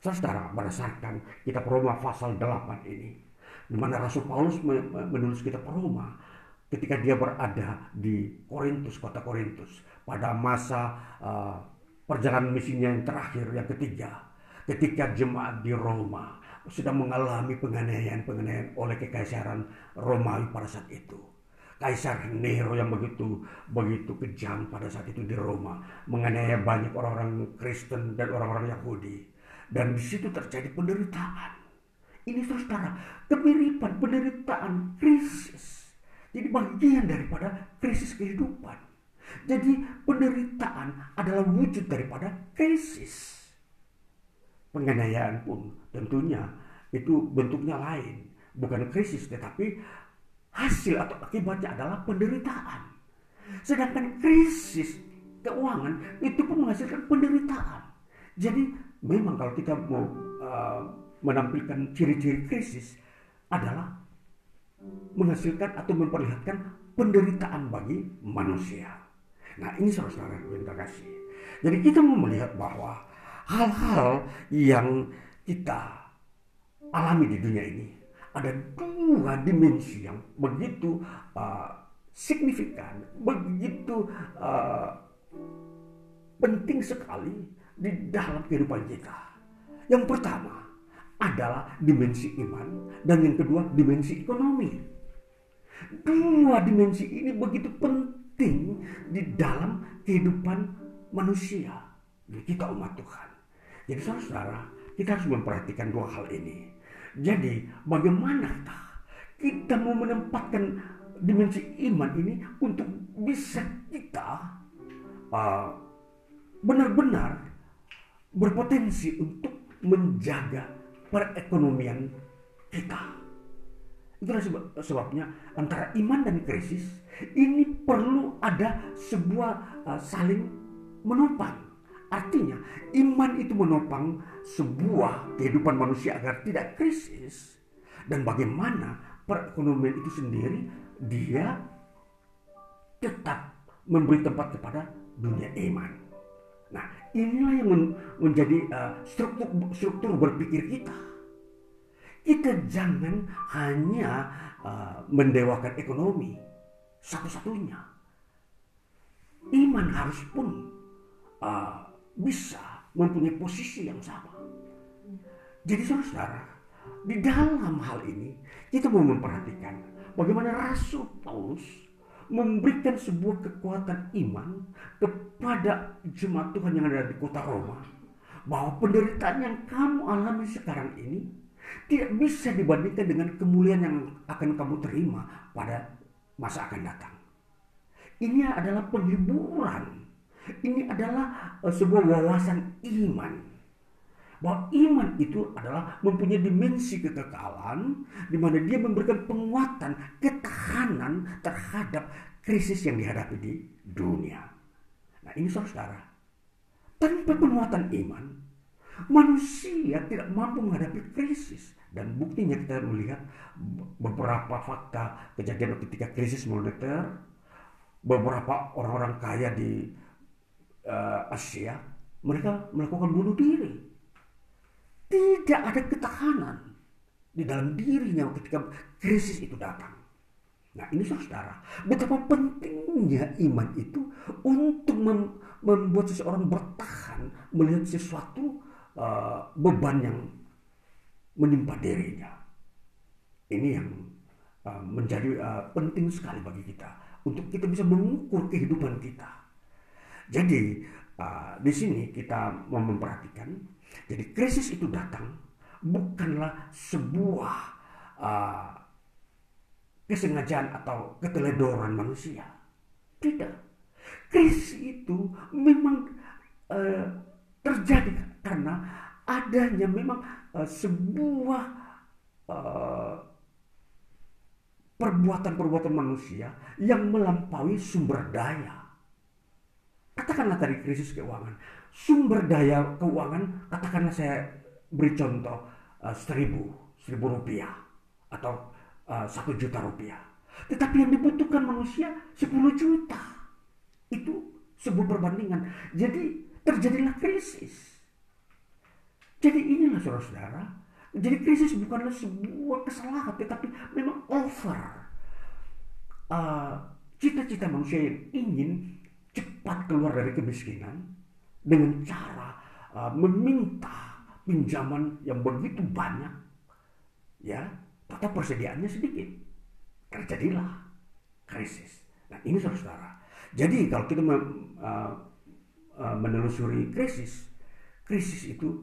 Saudara, berdasarkan kitab Roma pasal 8 ini, di mana Rasul Paulus menulis kitab Roma ketika dia berada di Korintus, kota Korintus, pada masa uh, perjalanan misinya yang terakhir, yang ketiga, ketika jemaat di Roma sedang mengalami penganiayaan-penganiayaan oleh kekaisaran Romawi pada saat itu Kaisar Nero yang begitu begitu kejam pada saat itu di Roma menganiaya banyak orang-orang Kristen dan orang-orang Yahudi dan di situ terjadi penderitaan. Ini saudara kemiripan penderitaan krisis jadi bagian daripada krisis kehidupan. Jadi penderitaan adalah wujud daripada krisis. Penganiayaan pun tentunya itu bentuknya lain, bukan krisis tetapi hasil atau akibatnya adalah penderitaan. Sedangkan krisis keuangan itu pun menghasilkan penderitaan. Jadi memang kalau kita mau uh, menampilkan ciri-ciri krisis adalah menghasilkan atau memperlihatkan penderitaan bagi manusia. Nah ini saudara-saudara yang terkasih. Jadi kita mau melihat bahwa hal-hal yang kita alami di dunia ini ada dua dimensi yang begitu uh, signifikan, begitu uh, penting sekali di dalam kehidupan kita. Yang pertama adalah dimensi iman dan yang kedua dimensi ekonomi. Dua dimensi ini begitu penting di dalam kehidupan manusia. Kita umat Tuhan. Jadi saudara, kita harus memperhatikan dua hal ini. Jadi bagaimanakah kita mau menempatkan dimensi iman ini untuk bisa kita uh, benar-benar berpotensi untuk menjaga perekonomian kita. Itulah sebab, sebabnya antara iman dan krisis ini perlu ada sebuah uh, saling menopang. Artinya iman itu menopang sebuah kehidupan manusia agar tidak krisis. Dan bagaimana perekonomian itu sendiri dia tetap memberi tempat kepada dunia iman. Nah inilah yang menjadi uh, struktur, struktur berpikir kita. Kita jangan hanya uh, mendewakan ekonomi satu-satunya. Iman harus pun uh, bisa mempunyai posisi yang sama. Jadi saudara, di dalam hal ini kita mau memperhatikan bagaimana Rasul Paulus memberikan sebuah kekuatan iman kepada jemaat Tuhan yang ada di kota Roma bahwa penderitaan yang kamu alami sekarang ini tidak bisa dibandingkan dengan kemuliaan yang akan kamu terima pada masa akan datang. Ini adalah penghiburan ini adalah uh, sebuah wawasan iman. Bahwa iman itu adalah mempunyai dimensi kekekalan di mana dia memberikan penguatan, ketahanan terhadap krisis yang dihadapi di dunia. Nah, ini saudara. Tanpa penguatan iman, manusia tidak mampu menghadapi krisis dan buktinya kita melihat beberapa fakta kejadian ketika krisis moneter beberapa orang-orang kaya di uh, Asia, mereka melakukan bunuh diri. tidak ada ketahanan di dalam dirinya ketika krisis itu datang. Nah ini saudara, betapa pentingnya iman itu untuk mem membuat seseorang bertahan melihat sesuatu uh, beban yang menimpa dirinya. Ini yang uh, menjadi uh, penting sekali bagi kita untuk kita bisa mengukur kehidupan kita. Jadi uh, di sini kita mau memperhatikan, jadi krisis itu datang bukanlah sebuah uh, kesengajaan atau keteledoran manusia. Tidak. Krisis itu memang uh, terjadi karena adanya memang uh, sebuah uh, perbuatan-perbuatan manusia yang melampaui sumber daya. Katakanlah tadi krisis keuangan. Sumber daya keuangan, katakanlah saya beri contoh uh, seribu, seribu rupiah atau uh, satu juta rupiah. Tetapi yang dibutuhkan manusia sepuluh juta. Itu sebuah perbandingan. Jadi terjadilah krisis. Jadi inilah saudara-saudara. Jadi krisis bukanlah sebuah kesalahan, tetapi memang over. Cita-cita uh, manusia yang ingin cepat keluar dari kemiskinan dengan cara uh, meminta pinjaman yang begitu banyak, ya, tapi persediaannya sedikit. Terjadilah krisis. Nah ini saudara. Jadi kalau kita uh, menelusuri krisis, krisis itu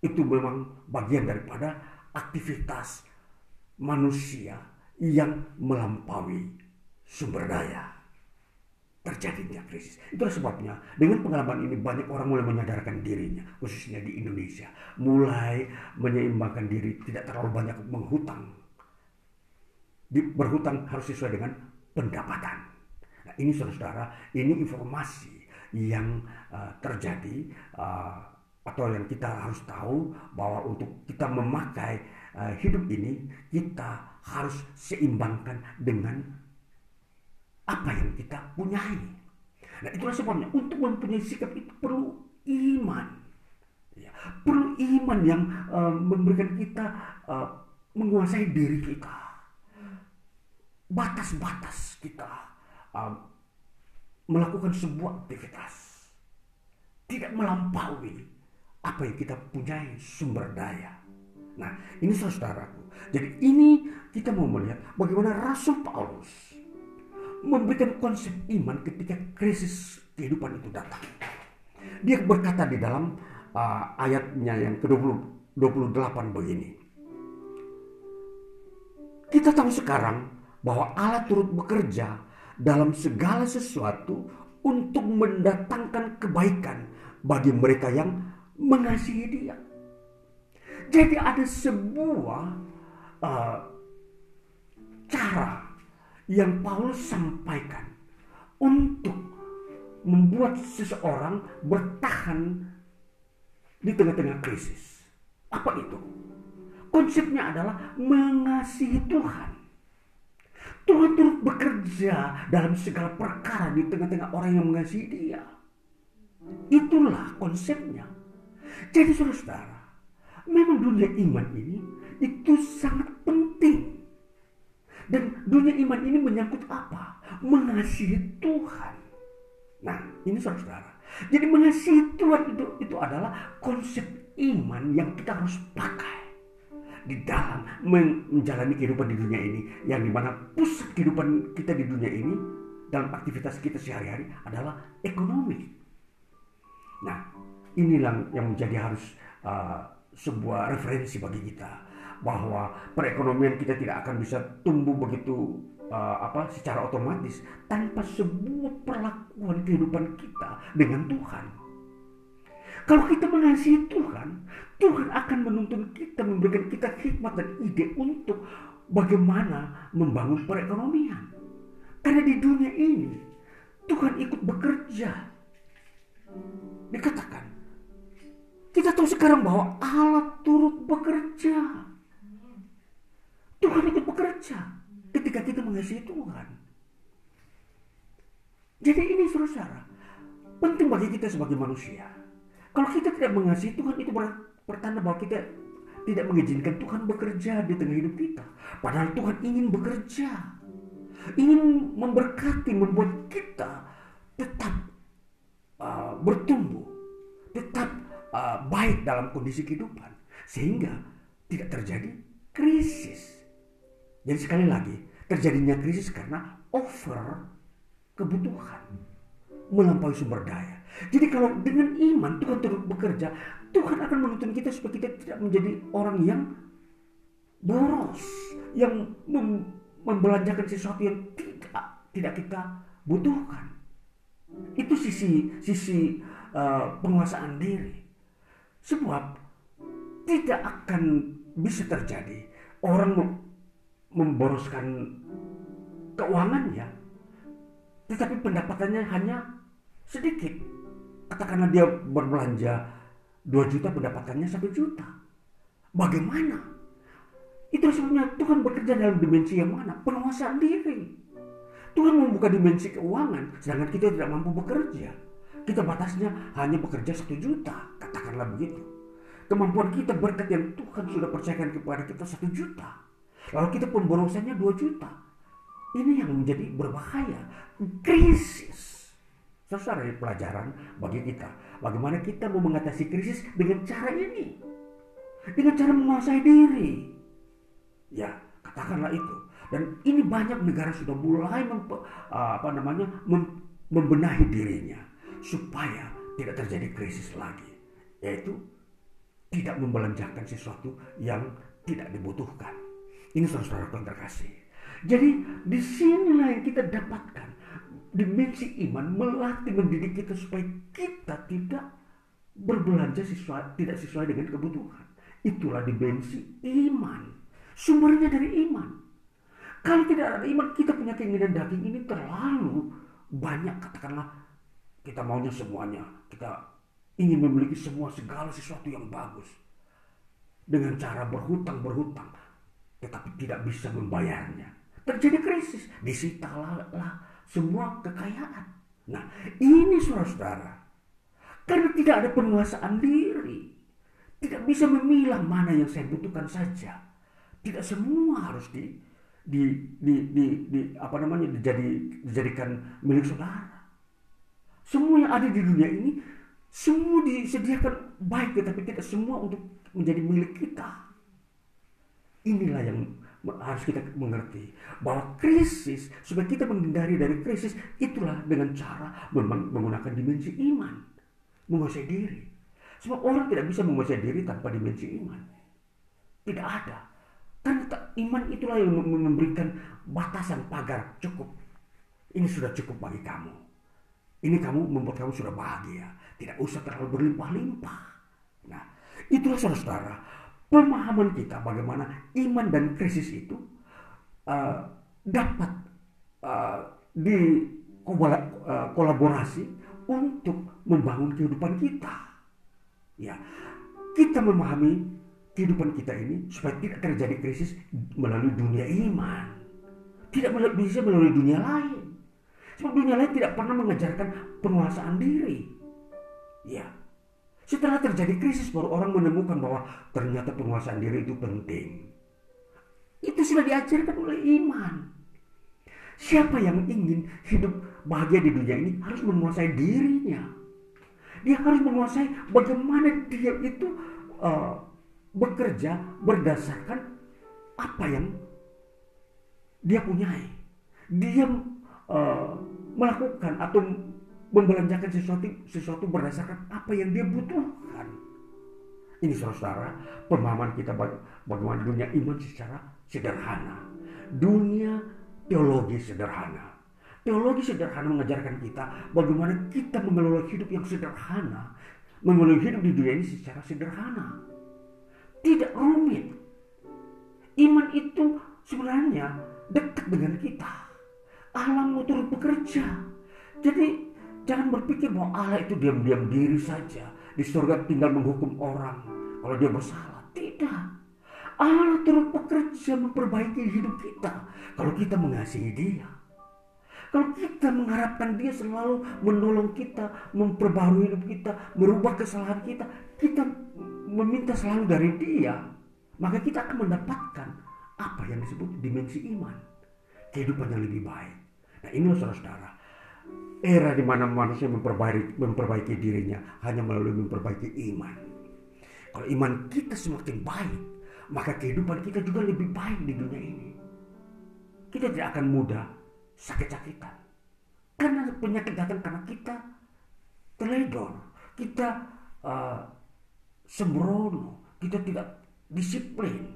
itu memang bagian daripada aktivitas manusia yang melampaui sumber daya terjadinya krisis. Itulah sebabnya dengan pengalaman ini banyak orang mulai menyadarkan dirinya, khususnya di Indonesia, mulai menyeimbangkan diri, tidak terlalu banyak menghutang. Di, berhutang harus sesuai dengan pendapatan. Nah, ini saudara-saudara, ini informasi yang uh, terjadi uh, atau yang kita harus tahu bahwa untuk kita memakai uh, hidup ini kita harus seimbangkan dengan apa yang kita punyai. Nah itulah sebabnya untuk mempunyai sikap itu perlu iman. Ya, perlu iman yang uh, memberikan kita uh, menguasai diri kita. Batas-batas kita uh, melakukan sebuah aktivitas. Tidak melampaui apa yang kita punyai sumber daya. Nah ini saudaraku. Jadi ini kita mau melihat bagaimana Rasul Paulus memberikan konsep iman ketika krisis kehidupan itu datang. Dia berkata di dalam uh, ayatnya yang ke-28 begini. Kita tahu sekarang bahwa Allah turut bekerja dalam segala sesuatu untuk mendatangkan kebaikan bagi mereka yang mengasihi dia. Jadi ada sebuah uh, cara yang Paulus sampaikan untuk membuat seseorang bertahan di tengah-tengah krisis. Apa itu? Konsepnya adalah mengasihi Tuhan. Tuhan turut bekerja dalam segala perkara di tengah-tengah orang yang mengasihi dia. Itulah konsepnya. Jadi saudara-saudara, memang dunia iman ini itu sangat penting dan dunia iman ini menyangkut apa? Mengasihi Tuhan. Nah, ini saudara. Jadi mengasihi Tuhan itu itu adalah konsep iman yang kita harus pakai di dalam menjalani kehidupan di dunia ini yang di mana pusat kehidupan kita di dunia ini dalam aktivitas kita sehari-hari adalah ekonomi. Nah, inilah yang menjadi harus uh, sebuah referensi bagi kita bahwa perekonomian kita tidak akan bisa tumbuh begitu uh, apa secara otomatis tanpa sebuah perlakuan kehidupan kita dengan Tuhan. Kalau kita mengasihi Tuhan, Tuhan akan menuntun kita, memberikan kita hikmat dan ide untuk bagaimana membangun perekonomian. Karena di dunia ini Tuhan ikut bekerja. Dikatakan, kita tahu sekarang bahwa Allah turut bekerja. Tuhan ikut bekerja ketika kita mengasihi Tuhan. Jadi ini saudara, penting bagi kita sebagai manusia. Kalau kita tidak mengasihi Tuhan itu pertanda bahwa kita tidak mengizinkan Tuhan bekerja di tengah hidup kita. Padahal Tuhan ingin bekerja. Ingin memberkati, membuat kita tetap uh, bertumbuh. Tetap uh, baik dalam kondisi kehidupan. Sehingga tidak terjadi krisis. Jadi sekali lagi, terjadinya krisis karena over kebutuhan. Melampaui sumber daya. Jadi kalau dengan iman Tuhan terus bekerja, Tuhan akan menuntun kita supaya kita tidak menjadi orang yang boros, yang mem membelanjakan sesuatu yang tidak tidak kita butuhkan. Itu sisi sisi uh, penguasaan diri. Sebab tidak akan bisa terjadi orang memboroskan keuangannya, tetapi pendapatannya hanya sedikit. Katakanlah dia berbelanja 2 juta pendapatannya 1 juta. Bagaimana? Itu sebabnya Tuhan bekerja dalam dimensi yang mana? Penguasaan diri. Tuhan membuka dimensi keuangan, sedangkan kita tidak mampu bekerja. Kita batasnya hanya bekerja satu juta, katakanlah begitu. Kemampuan kita berkat yang Tuhan sudah percayakan kepada kita satu juta. Lalu kita pemborosannya dua juta. Ini yang menjadi berbahaya. Krisis. Saudara pelajaran bagi kita. Bagaimana kita mau mengatasi krisis dengan cara ini. Dengan cara menguasai diri. Ya, katakanlah itu. Dan ini banyak negara sudah mulai uh, apa namanya mem, membenahi dirinya supaya tidak terjadi krisis lagi. Yaitu tidak membelanjakan sesuatu yang tidak dibutuhkan. Ini saudara yang terkasih. Jadi di sinilah yang kita dapatkan dimensi iman melatih mendidik kita supaya kita tidak berbelanja sesuai, tidak sesuai dengan kebutuhan. Itulah dimensi iman. Sumbernya dari iman. Kalau tidak ada iman, kita punya keinginan daging ini terlalu banyak. Katakanlah kita maunya semuanya. Kita ingin memiliki semua segala sesuatu yang bagus. Dengan cara berhutang-berhutang. Tetapi tidak bisa membayarnya. Terjadi krisis. Disitalah semua kekayaan. Nah, ini saudara-saudara. Karena tidak ada penguasaan diri. Tidak bisa memilah mana yang saya butuhkan saja. Tidak semua harus di di di di, di apa namanya dijadi, dijadikan milik saudara. Semua yang ada di dunia ini semua disediakan baik tetapi tidak semua untuk menjadi milik kita. Inilah yang harus kita mengerti bahwa krisis supaya kita menghindari dari krisis itulah dengan cara menggunakan dimensi iman menguasai diri. Sebab orang tidak bisa menguasai diri tanpa dimensi iman. Tidak ada. Karena iman itulah yang memberikan batasan pagar cukup. Ini sudah cukup bagi kamu. Ini kamu membuat kamu sudah bahagia. Tidak usah terlalu berlimpah-limpah. Nah itulah saudara-saudara pemahaman kita bagaimana iman dan krisis itu uh, dapat uh, di uh, kolaborasi untuk membangun kehidupan kita. Ya, kita memahami kehidupan kita ini supaya tidak terjadi krisis melalui dunia iman. Tidak bisa melalui dunia lain. Sebab dunia lain tidak pernah mengajarkan penguasaan diri. Ya, setelah terjadi krisis baru orang menemukan bahwa ternyata penguasaan diri itu penting. Itu sudah diajarkan oleh iman. Siapa yang ingin hidup bahagia di dunia ini harus menguasai dirinya. Dia harus menguasai bagaimana dia itu uh, bekerja berdasarkan apa yang dia punyai. Dia uh, melakukan atau membelanjakan sesuatu sesuatu berdasarkan apa yang dia butuhkan. Ini saudara, pemahaman kita bagaimana dunia iman secara sederhana. Dunia teologi sederhana. Teologi sederhana mengajarkan kita bagaimana kita mengelola hidup yang sederhana. Mengelola hidup di dunia ini secara sederhana. Tidak rumit. Iman itu sebenarnya dekat dengan kita. Alam turut bekerja. Jadi Jangan berpikir bahwa Allah itu diam-diam diri saja. Di surga tinggal menghukum orang kalau dia bersalah. Tidak. Allah turut bekerja memperbaiki hidup kita. Kalau kita mengasihi dia. Kalau kita mengharapkan dia selalu menolong kita, memperbarui hidup kita, merubah kesalahan kita, kita meminta selalu dari dia, maka kita akan mendapatkan apa yang disebut dimensi iman. Kehidupan yang lebih baik. Nah ini saudara-saudara. Era di mana manusia memperbaiki, memperbaiki dirinya hanya melalui memperbaiki iman. Kalau iman kita semakin baik, maka kehidupan kita juga lebih baik di dunia ini. Kita tidak akan mudah sakit-sakitan. Karena penyakit datang karena kita teledor, kita uh, sembrono, kita tidak disiplin.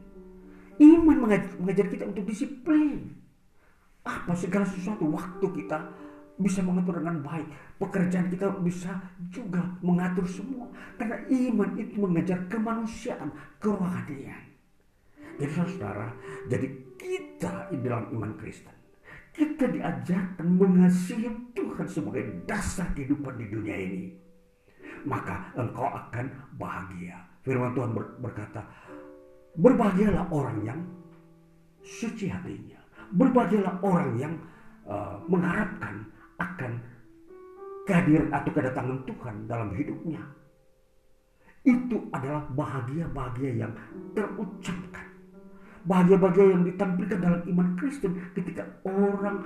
Iman mengajar kita untuk disiplin. Apa segala sesuatu waktu kita bisa mengatur dengan baik. Pekerjaan kita bisa juga mengatur semua. Karena iman itu mengajar kemanusiaan, kerohanian. Jadi saudara, jadi kita di dalam iman Kristen. Kita diajarkan mengasihi Tuhan sebagai dasar kehidupan di dunia ini. Maka engkau akan bahagia. Firman Tuhan berkata, Berbahagialah orang yang suci hatinya. Berbahagialah orang yang uh, mengharapkan akan kehadiran atau kedatangan Tuhan dalam hidupnya. Itu adalah bahagia-bahagia yang terucapkan. Bahagia-bahagia yang ditampilkan dalam iman Kristen ketika orang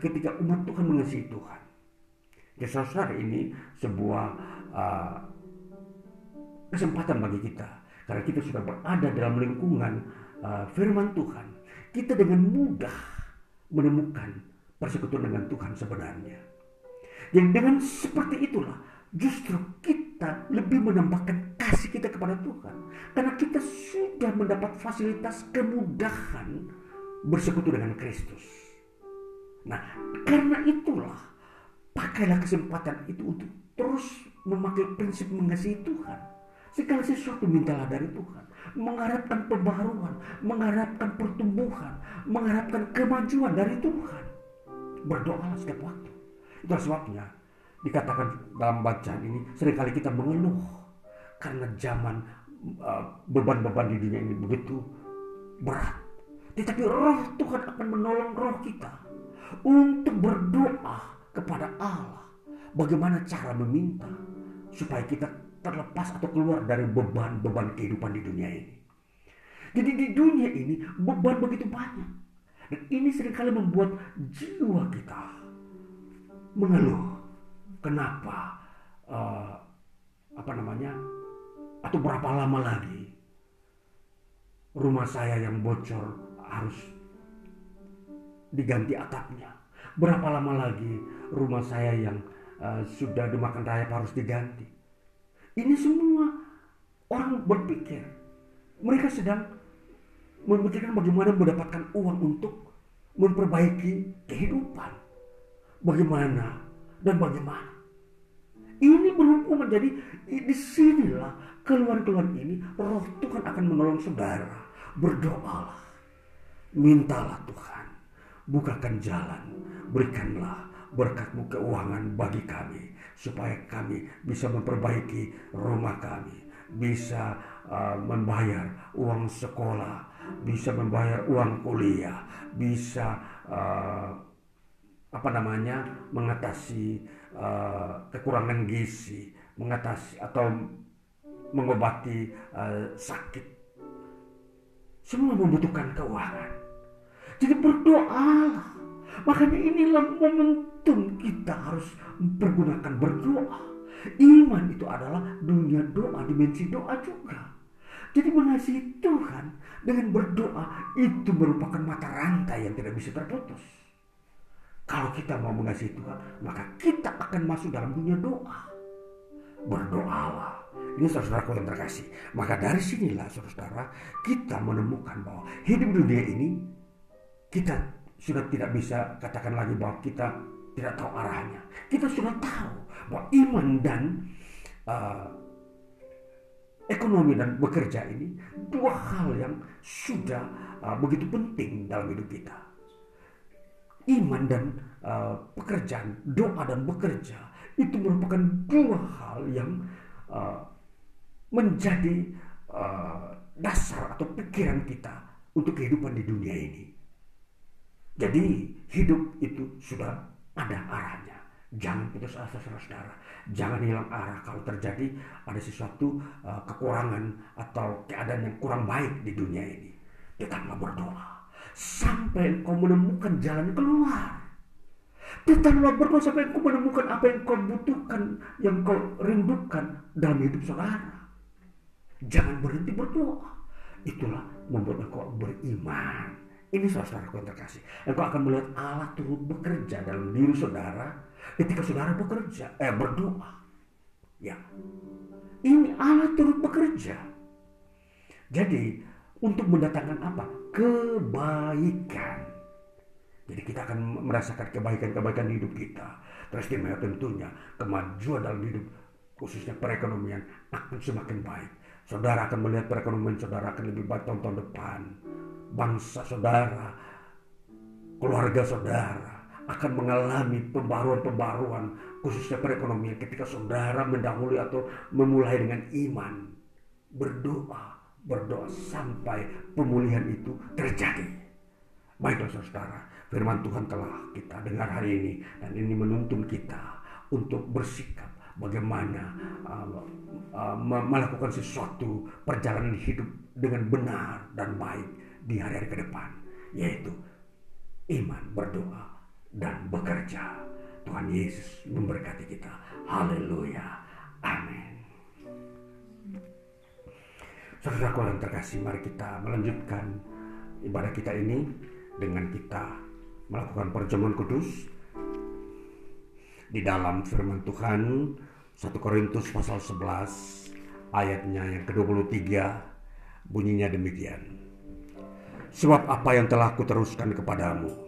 ketika umat Tuhan mengasihi Tuhan. Ya saudara ini sebuah uh, kesempatan bagi kita karena kita sudah berada dalam lingkungan uh, firman Tuhan, kita dengan mudah menemukan persekutuan dengan Tuhan sebenarnya. Yang dengan seperti itulah justru kita lebih menambahkan kasih kita kepada Tuhan. Karena kita sudah mendapat fasilitas kemudahan bersekutu dengan Kristus. Nah, karena itulah pakailah kesempatan itu untuk terus memakai prinsip mengasihi Tuhan Segala sesuatu mintalah dari Tuhan. Mengharapkan pembaruan, mengharapkan pertumbuhan, mengharapkan kemajuan dari Tuhan. Berdoalah setiap waktu. Itu sebabnya dikatakan dalam bacaan ini sering kali kita mengeluh karena zaman uh, beban-beban uh, di dunia ini begitu berat. Tetapi roh Tuhan akan menolong roh kita untuk berdoa kepada Allah. Bagaimana cara meminta supaya kita terlepas atau keluar dari beban-beban kehidupan di dunia ini. Jadi di dunia ini beban begitu banyak. Dan ini sering kali membuat jiwa kita mengeluh. Kenapa? Uh, apa namanya? Atau berapa lama lagi rumah saya yang bocor harus diganti atapnya? Berapa lama lagi rumah saya yang uh, sudah dimakan rayap harus diganti? Ini semua orang berpikir. Mereka sedang memikirkan bagaimana mendapatkan uang untuk memperbaiki kehidupan. Bagaimana dan bagaimana. Ini berhubungan jadi di sinilah keluhan-keluhan ini roh Tuhan akan menolong saudara. Berdoalah. Mintalah Tuhan. Bukakan jalan. Berikanlah berkatmu keuangan bagi kami supaya kami bisa memperbaiki rumah kami, bisa uh, membayar uang sekolah, bisa membayar uang kuliah, bisa uh, apa namanya mengatasi uh, kekurangan gizi, mengatasi atau mengobati uh, sakit. Semua membutuhkan keuangan. Jadi berdoalah. Makanya inilah momen momentum kita harus pergunakan berdoa. Iman itu adalah dunia doa, dimensi doa juga. Jadi mengasihi Tuhan dengan berdoa itu merupakan mata rantai yang tidak bisa terputus. Kalau kita mau mengasihi Tuhan, maka kita akan masuk dalam dunia doa. Berdoalah. Ini saudara-saudaraku yang terkasih. Maka dari sinilah saudara-saudara kita menemukan bahwa hidup dunia ini kita sudah tidak bisa katakan lagi bahwa kita tidak tahu arahnya. Kita sudah tahu bahwa iman dan uh, ekonomi dan bekerja ini dua hal yang sudah uh, begitu penting dalam hidup kita. Iman dan uh, pekerjaan, doa dan bekerja itu merupakan dua hal yang uh, menjadi uh, dasar atau pikiran kita untuk kehidupan di dunia ini. Jadi hidup itu sudah ada arahnya. Jangan putus asa saudara-saudara. Jangan hilang arah kalau terjadi ada sesuatu uh, kekurangan atau keadaan yang kurang baik di dunia ini. Tetaplah berdoa sampai engkau menemukan jalan keluar. Tetaplah berdoa sampai engkau menemukan apa yang kau butuhkan, yang kau rindukan dalam hidup saudara. Jangan berhenti berdoa. Itulah membuat engkau beriman. Ini saudara yang terkasih. Engkau akan melihat Allah turut bekerja dalam diri saudara ketika saudara bekerja, eh berdoa. Ya, ini Allah turut bekerja. Jadi untuk mendatangkan apa? Kebaikan. Jadi kita akan merasakan kebaikan-kebaikan di hidup kita. Teristimewa tentunya kemajuan dalam hidup khususnya perekonomian akan semakin baik. Saudara akan melihat perekonomian saudara akan lebih baik tahun-tahun depan. Bangsa saudara, keluarga saudara akan mengalami pembaruan-pembaruan khususnya perekonomian ketika saudara mendahului atau memulai dengan iman. Berdoa, berdoa sampai pemulihan itu terjadi. Baiklah saudara, firman Tuhan telah kita dengar hari ini dan ini menuntun kita untuk bersikap bagaimana uh, uh, melakukan sesuatu perjalanan hidup dengan benar dan baik di hari-hari ke depan, yaitu iman, berdoa, dan bekerja. Tuhan Yesus memberkati kita. Haleluya. Amin. Saudaraku yang terkasih, mari kita melanjutkan ibadah kita ini dengan kita melakukan perjamuan kudus di dalam firman Tuhan 1 Korintus pasal 11 ayatnya yang ke-23 bunyinya demikian. Sebab apa yang telah aku teruskan kepadamu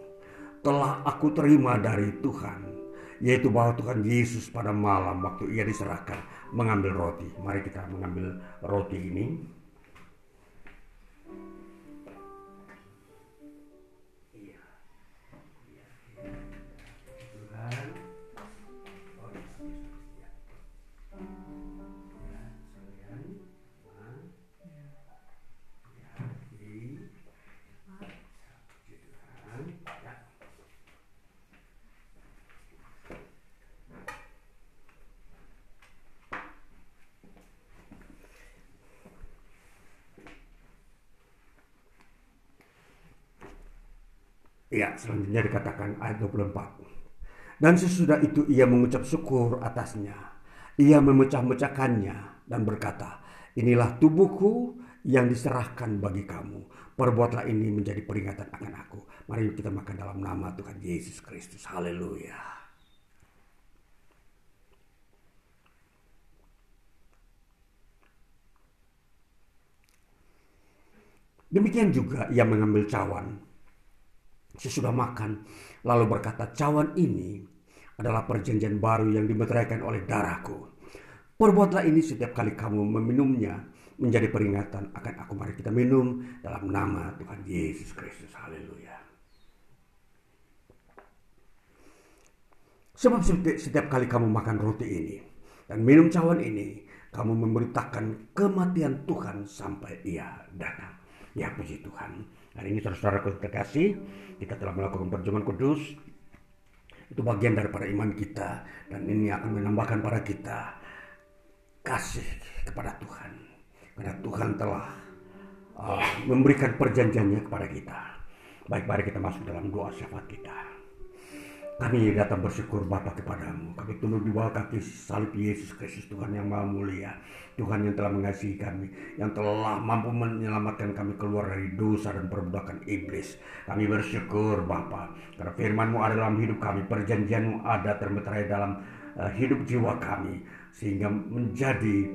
telah aku terima dari Tuhan yaitu bahwa Tuhan Yesus pada malam waktu ia diserahkan mengambil roti. Mari kita mengambil roti ini. Ya, selanjutnya dikatakan ayat 24. Dan sesudah itu ia mengucap syukur atasnya. Ia memecah-mecahkannya dan berkata, Inilah tubuhku yang diserahkan bagi kamu. Perbuatlah ini menjadi peringatan akan aku. Mari kita makan dalam nama Tuhan Yesus Kristus. Haleluya. Demikian juga ia mengambil cawan sesudah makan, lalu berkata, cawan ini adalah perjanjian baru yang dimeteraikan oleh darahku. Perbuatlah ini setiap kali kamu meminumnya menjadi peringatan akan aku. Mari kita minum dalam nama Tuhan Yesus Kristus. Haleluya. Sebab setiap kali kamu makan roti ini dan minum cawan ini, kamu memberitakan kematian Tuhan sampai ia datang. Ya puji Tuhan. Hari ini saudara terkasih, kita telah melakukan perjuangan kudus. Itu bagian daripada iman kita dan ini akan menambahkan pada kita kasih kepada Tuhan. Karena Tuhan telah uh, memberikan perjanjiannya kepada kita. Baik, mari kita masuk dalam doa syafaat kita. Kami datang bersyukur Bapa kepadamu. Kami tunduk di bawah kaki salib Yesus Kristus Tuhan yang maha mulia. Tuhan yang telah mengasihi kami. Yang telah mampu menyelamatkan kami keluar dari dosa dan perbudakan iblis. Kami bersyukur Bapa. Karena firmanmu ada dalam hidup kami. Perjanjianmu ada termeterai dalam uh, hidup jiwa kami. Sehingga menjadi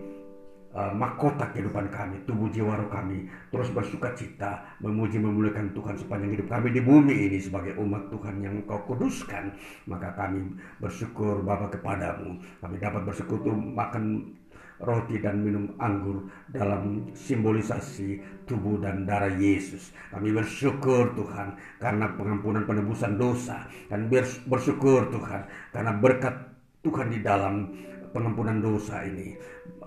uh, mahkota kehidupan kami, tubuh jiwa roh kami terus bersuka cita, memuji memuliakan Tuhan sepanjang hidup kami di bumi ini sebagai umat Tuhan yang Kau kuduskan. Maka kami bersyukur Bapa kepadamu. Kami dapat bersyukur makan roti dan minum anggur dalam simbolisasi tubuh dan darah Yesus. Kami bersyukur Tuhan karena pengampunan penebusan dosa dan bersyukur Tuhan karena berkat Tuhan di dalam pengampunan dosa ini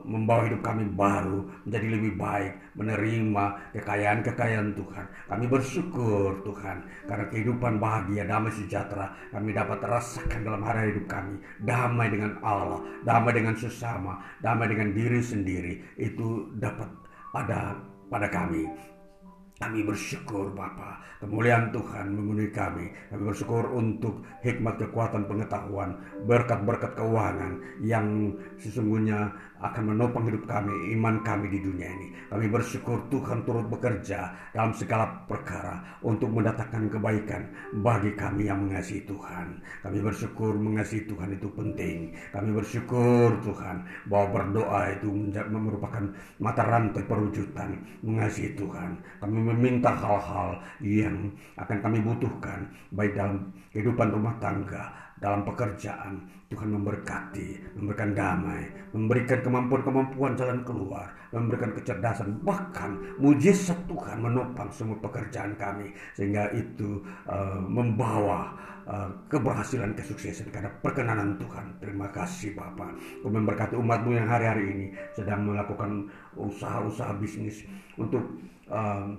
membawa hidup kami baru menjadi lebih baik, menerima kekayaan-kekayaan Tuhan. Kami bersyukur Tuhan karena kehidupan bahagia, damai sejahtera kami dapat rasakan dalam hari hidup kami. Damai dengan Allah, damai dengan sesama, damai dengan diri sendiri itu dapat ada pada kami. Kami bersyukur Bapa, kemuliaan Tuhan memenuhi kami. Kami bersyukur untuk hikmat, kekuatan, pengetahuan, berkat-berkat keuangan yang sesungguhnya akan menopang hidup kami, iman kami di dunia ini. Kami bersyukur Tuhan turut bekerja dalam segala perkara untuk mendatangkan kebaikan bagi kami yang mengasihi Tuhan. Kami bersyukur mengasihi Tuhan itu penting. Kami bersyukur Tuhan bahwa berdoa itu merupakan mata rantai perwujudan mengasihi Tuhan. Kami meminta hal-hal yang akan kami butuhkan baik dalam kehidupan rumah tangga, dalam pekerjaan, Tuhan memberkati, memberikan damai, memberikan kemampuan-kemampuan jalan keluar, memberikan kecerdasan, bahkan mujizat Tuhan menopang semua pekerjaan kami. Sehingga itu uh, membawa keberhasilan kesuksesan karena perkenanan Tuhan. Terima kasih Bapak. Kau memberkati umatmu yang hari-hari ini sedang melakukan usaha-usaha bisnis untuk uh,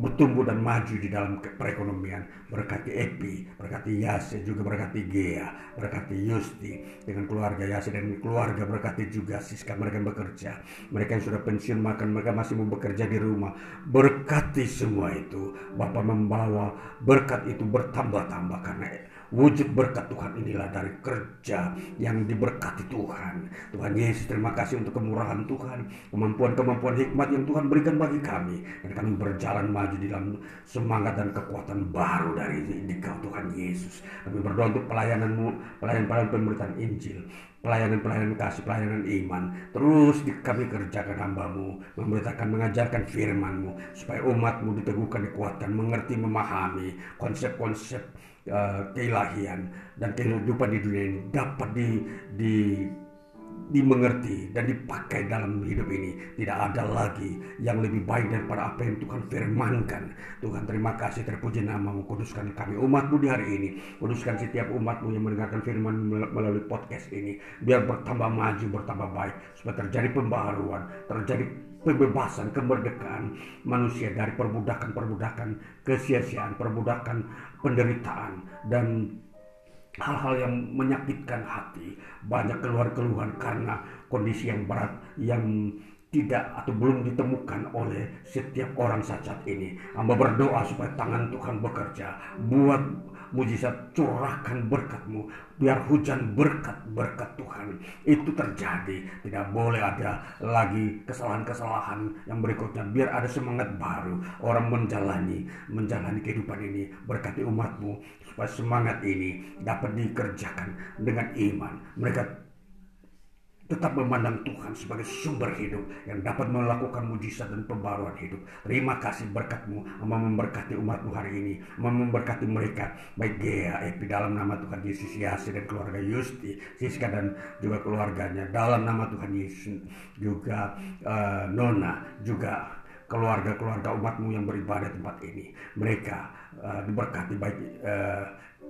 bertumbuh dan maju di dalam perekonomian. Berkati Epi, berkati Yase, juga berkati Gea, berkati Yusti dengan keluarga Yase dan keluarga berkati juga Siska mereka yang bekerja. Mereka yang sudah pensiun makan mereka masih mau bekerja di rumah. Berkati semua itu. Bapak membawa berkat itu bertambah-tambah karena Wujud berkat Tuhan inilah dari kerja yang diberkati Tuhan. Tuhan Yesus terima kasih untuk kemurahan Tuhan, kemampuan-kemampuan hikmat yang Tuhan berikan bagi kami. Dan kami berjalan maju di dalam semangat dan kekuatan baru dari Dikau Tuhan Yesus. Kami berdoa untuk pelayananmu, pelayan-pelayan pemberitaan Injil pelayanan-pelayanan kasih, pelayanan iman. Terus kami kerjakan hambamu, memberitakan, mengajarkan firmanmu, supaya umatmu diteguhkan, dikuatkan, mengerti, memahami konsep-konsep uh, keilahian dan kehidupan di dunia ini dapat di, di dimengerti dan dipakai dalam hidup ini. Tidak ada lagi yang lebih baik daripada apa yang Tuhan firmankan. Tuhan terima kasih terpuji namamu. Kuduskan kami umatmu di hari ini. Kuduskan setiap umatmu yang mendengarkan firman melalui podcast ini. Biar bertambah maju, bertambah baik. Supaya terjadi pembaharuan, terjadi pembebasan, kemerdekaan manusia dari perbudakan-perbudakan, kesia-siaan, perbudakan, penderitaan, dan hal-hal yang menyakitkan hati, banyak keluar-keluhan karena kondisi yang berat yang tidak atau belum ditemukan oleh setiap orang saat ini. Hamba berdoa supaya tangan Tuhan bekerja, buat mujizat curahkan berkatmu biar hujan berkat-berkat Tuhan. Itu terjadi. Tidak boleh ada lagi kesalahan-kesalahan yang berikutnya. Biar ada semangat baru. Orang menjalani menjalani kehidupan ini berkati umatmu supaya semangat ini dapat dikerjakan dengan iman. Mereka tetap memandang Tuhan sebagai sumber hidup yang dapat melakukan mujizat dan pembaruan hidup. Terima kasih berkatmu, memberkati umatmu hari ini, memberkati mereka, baik Gea, Epi, dalam nama Tuhan Yesus, Yasi dan keluarga Yusti, Siska dan juga keluarganya, dalam nama Tuhan Yesus, juga uh, Nona, juga keluarga-keluarga umatmu yang beribadah tempat ini. Mereka uh, diberkati baik uh,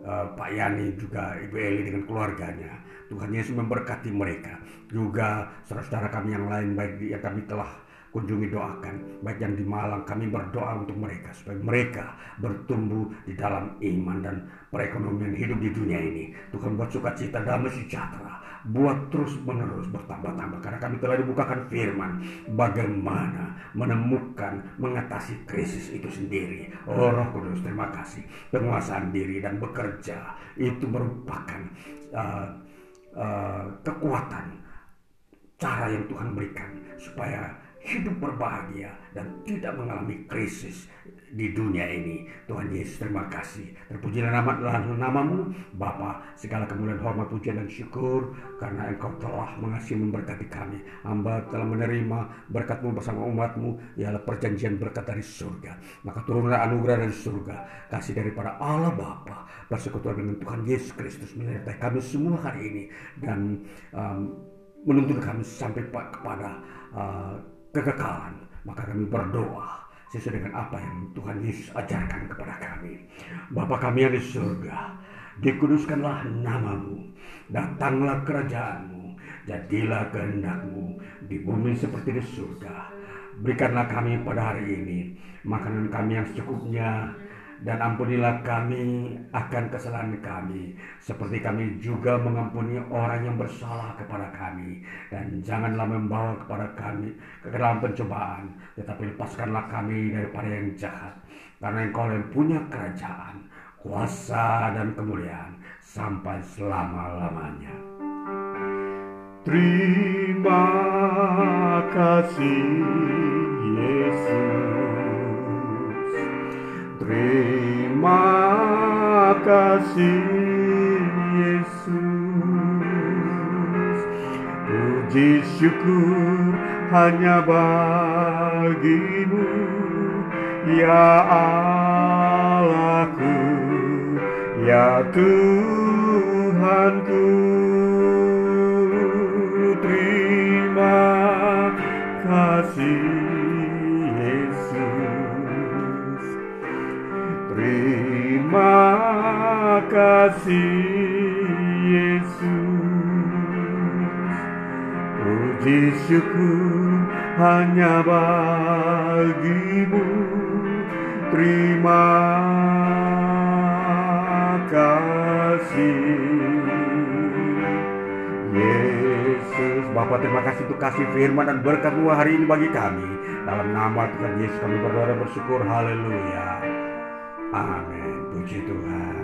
uh, Pak Yani juga Ibu Eli dengan keluarganya Tuhan Yesus memberkati mereka. Juga saudara-saudara kami yang lain baik yang kami telah kunjungi doakan. Baik yang di Malang kami berdoa untuk mereka supaya mereka bertumbuh di dalam iman dan perekonomian hidup di dunia ini. Tuhan buat sukacita damai sejahtera. Buat terus menerus bertambah-tambah. Karena kami telah dibukakan firman bagaimana menemukan mengatasi krisis itu sendiri. Oh Roh Kudus terima kasih. Penguasaan diri dan bekerja itu merupakan uh, uh, kekuatan cara yang Tuhan berikan supaya hidup berbahagia dan tidak mengalami krisis di dunia ini. Tuhan Yesus terima kasih. Terpujilah nama namamu Bapa segala kemuliaan hormat pujian dan syukur karena engkau telah mengasihi memberkati kami. Hamba telah menerima berkatmu bersama umatmu ialah perjanjian berkat dari surga. Maka turunlah anugerah dari surga. Kasih daripada Allah Bapa bersekutu dengan Tuhan Yesus Kristus menyertai kami semua hari ini dan um, menuntun kami sampai kepada uh, kekekalan. Maka kami berdoa sesuai dengan apa yang Tuhan Yesus ajarkan kepada kami. Bapa kami yang di surga, dikuduskanlah namamu, datanglah kerajaanmu, Jadilah kehendakmu di bumi seperti di surga. Berikanlah kami pada hari ini makanan kami yang secukupnya dan ampunilah kami akan kesalahan kami seperti kami juga mengampuni orang yang bersalah kepada kami. Dan janganlah membawa kepada kami ke dalam pencobaan tetapi lepaskanlah kami daripada yang jahat. Karena engkau yang punya kerajaan kuasa dan kemuliaan sampai selama-lamanya. Terima kasih Yesus Terima kasih Yesus. Puji syukur hanya bagimu Ya Allahku Ya Tuhanku. Terima kasih Terima kasih Yesus Puji syukur hanya bagimu Terima kasih Yesus Bapa terima kasih untuk kasih firman dan berkatmu hari ini bagi kami. Dalam nama Tuhan Yesus kami berdoa dan bersyukur. Haleluya. Amin puji Tuhan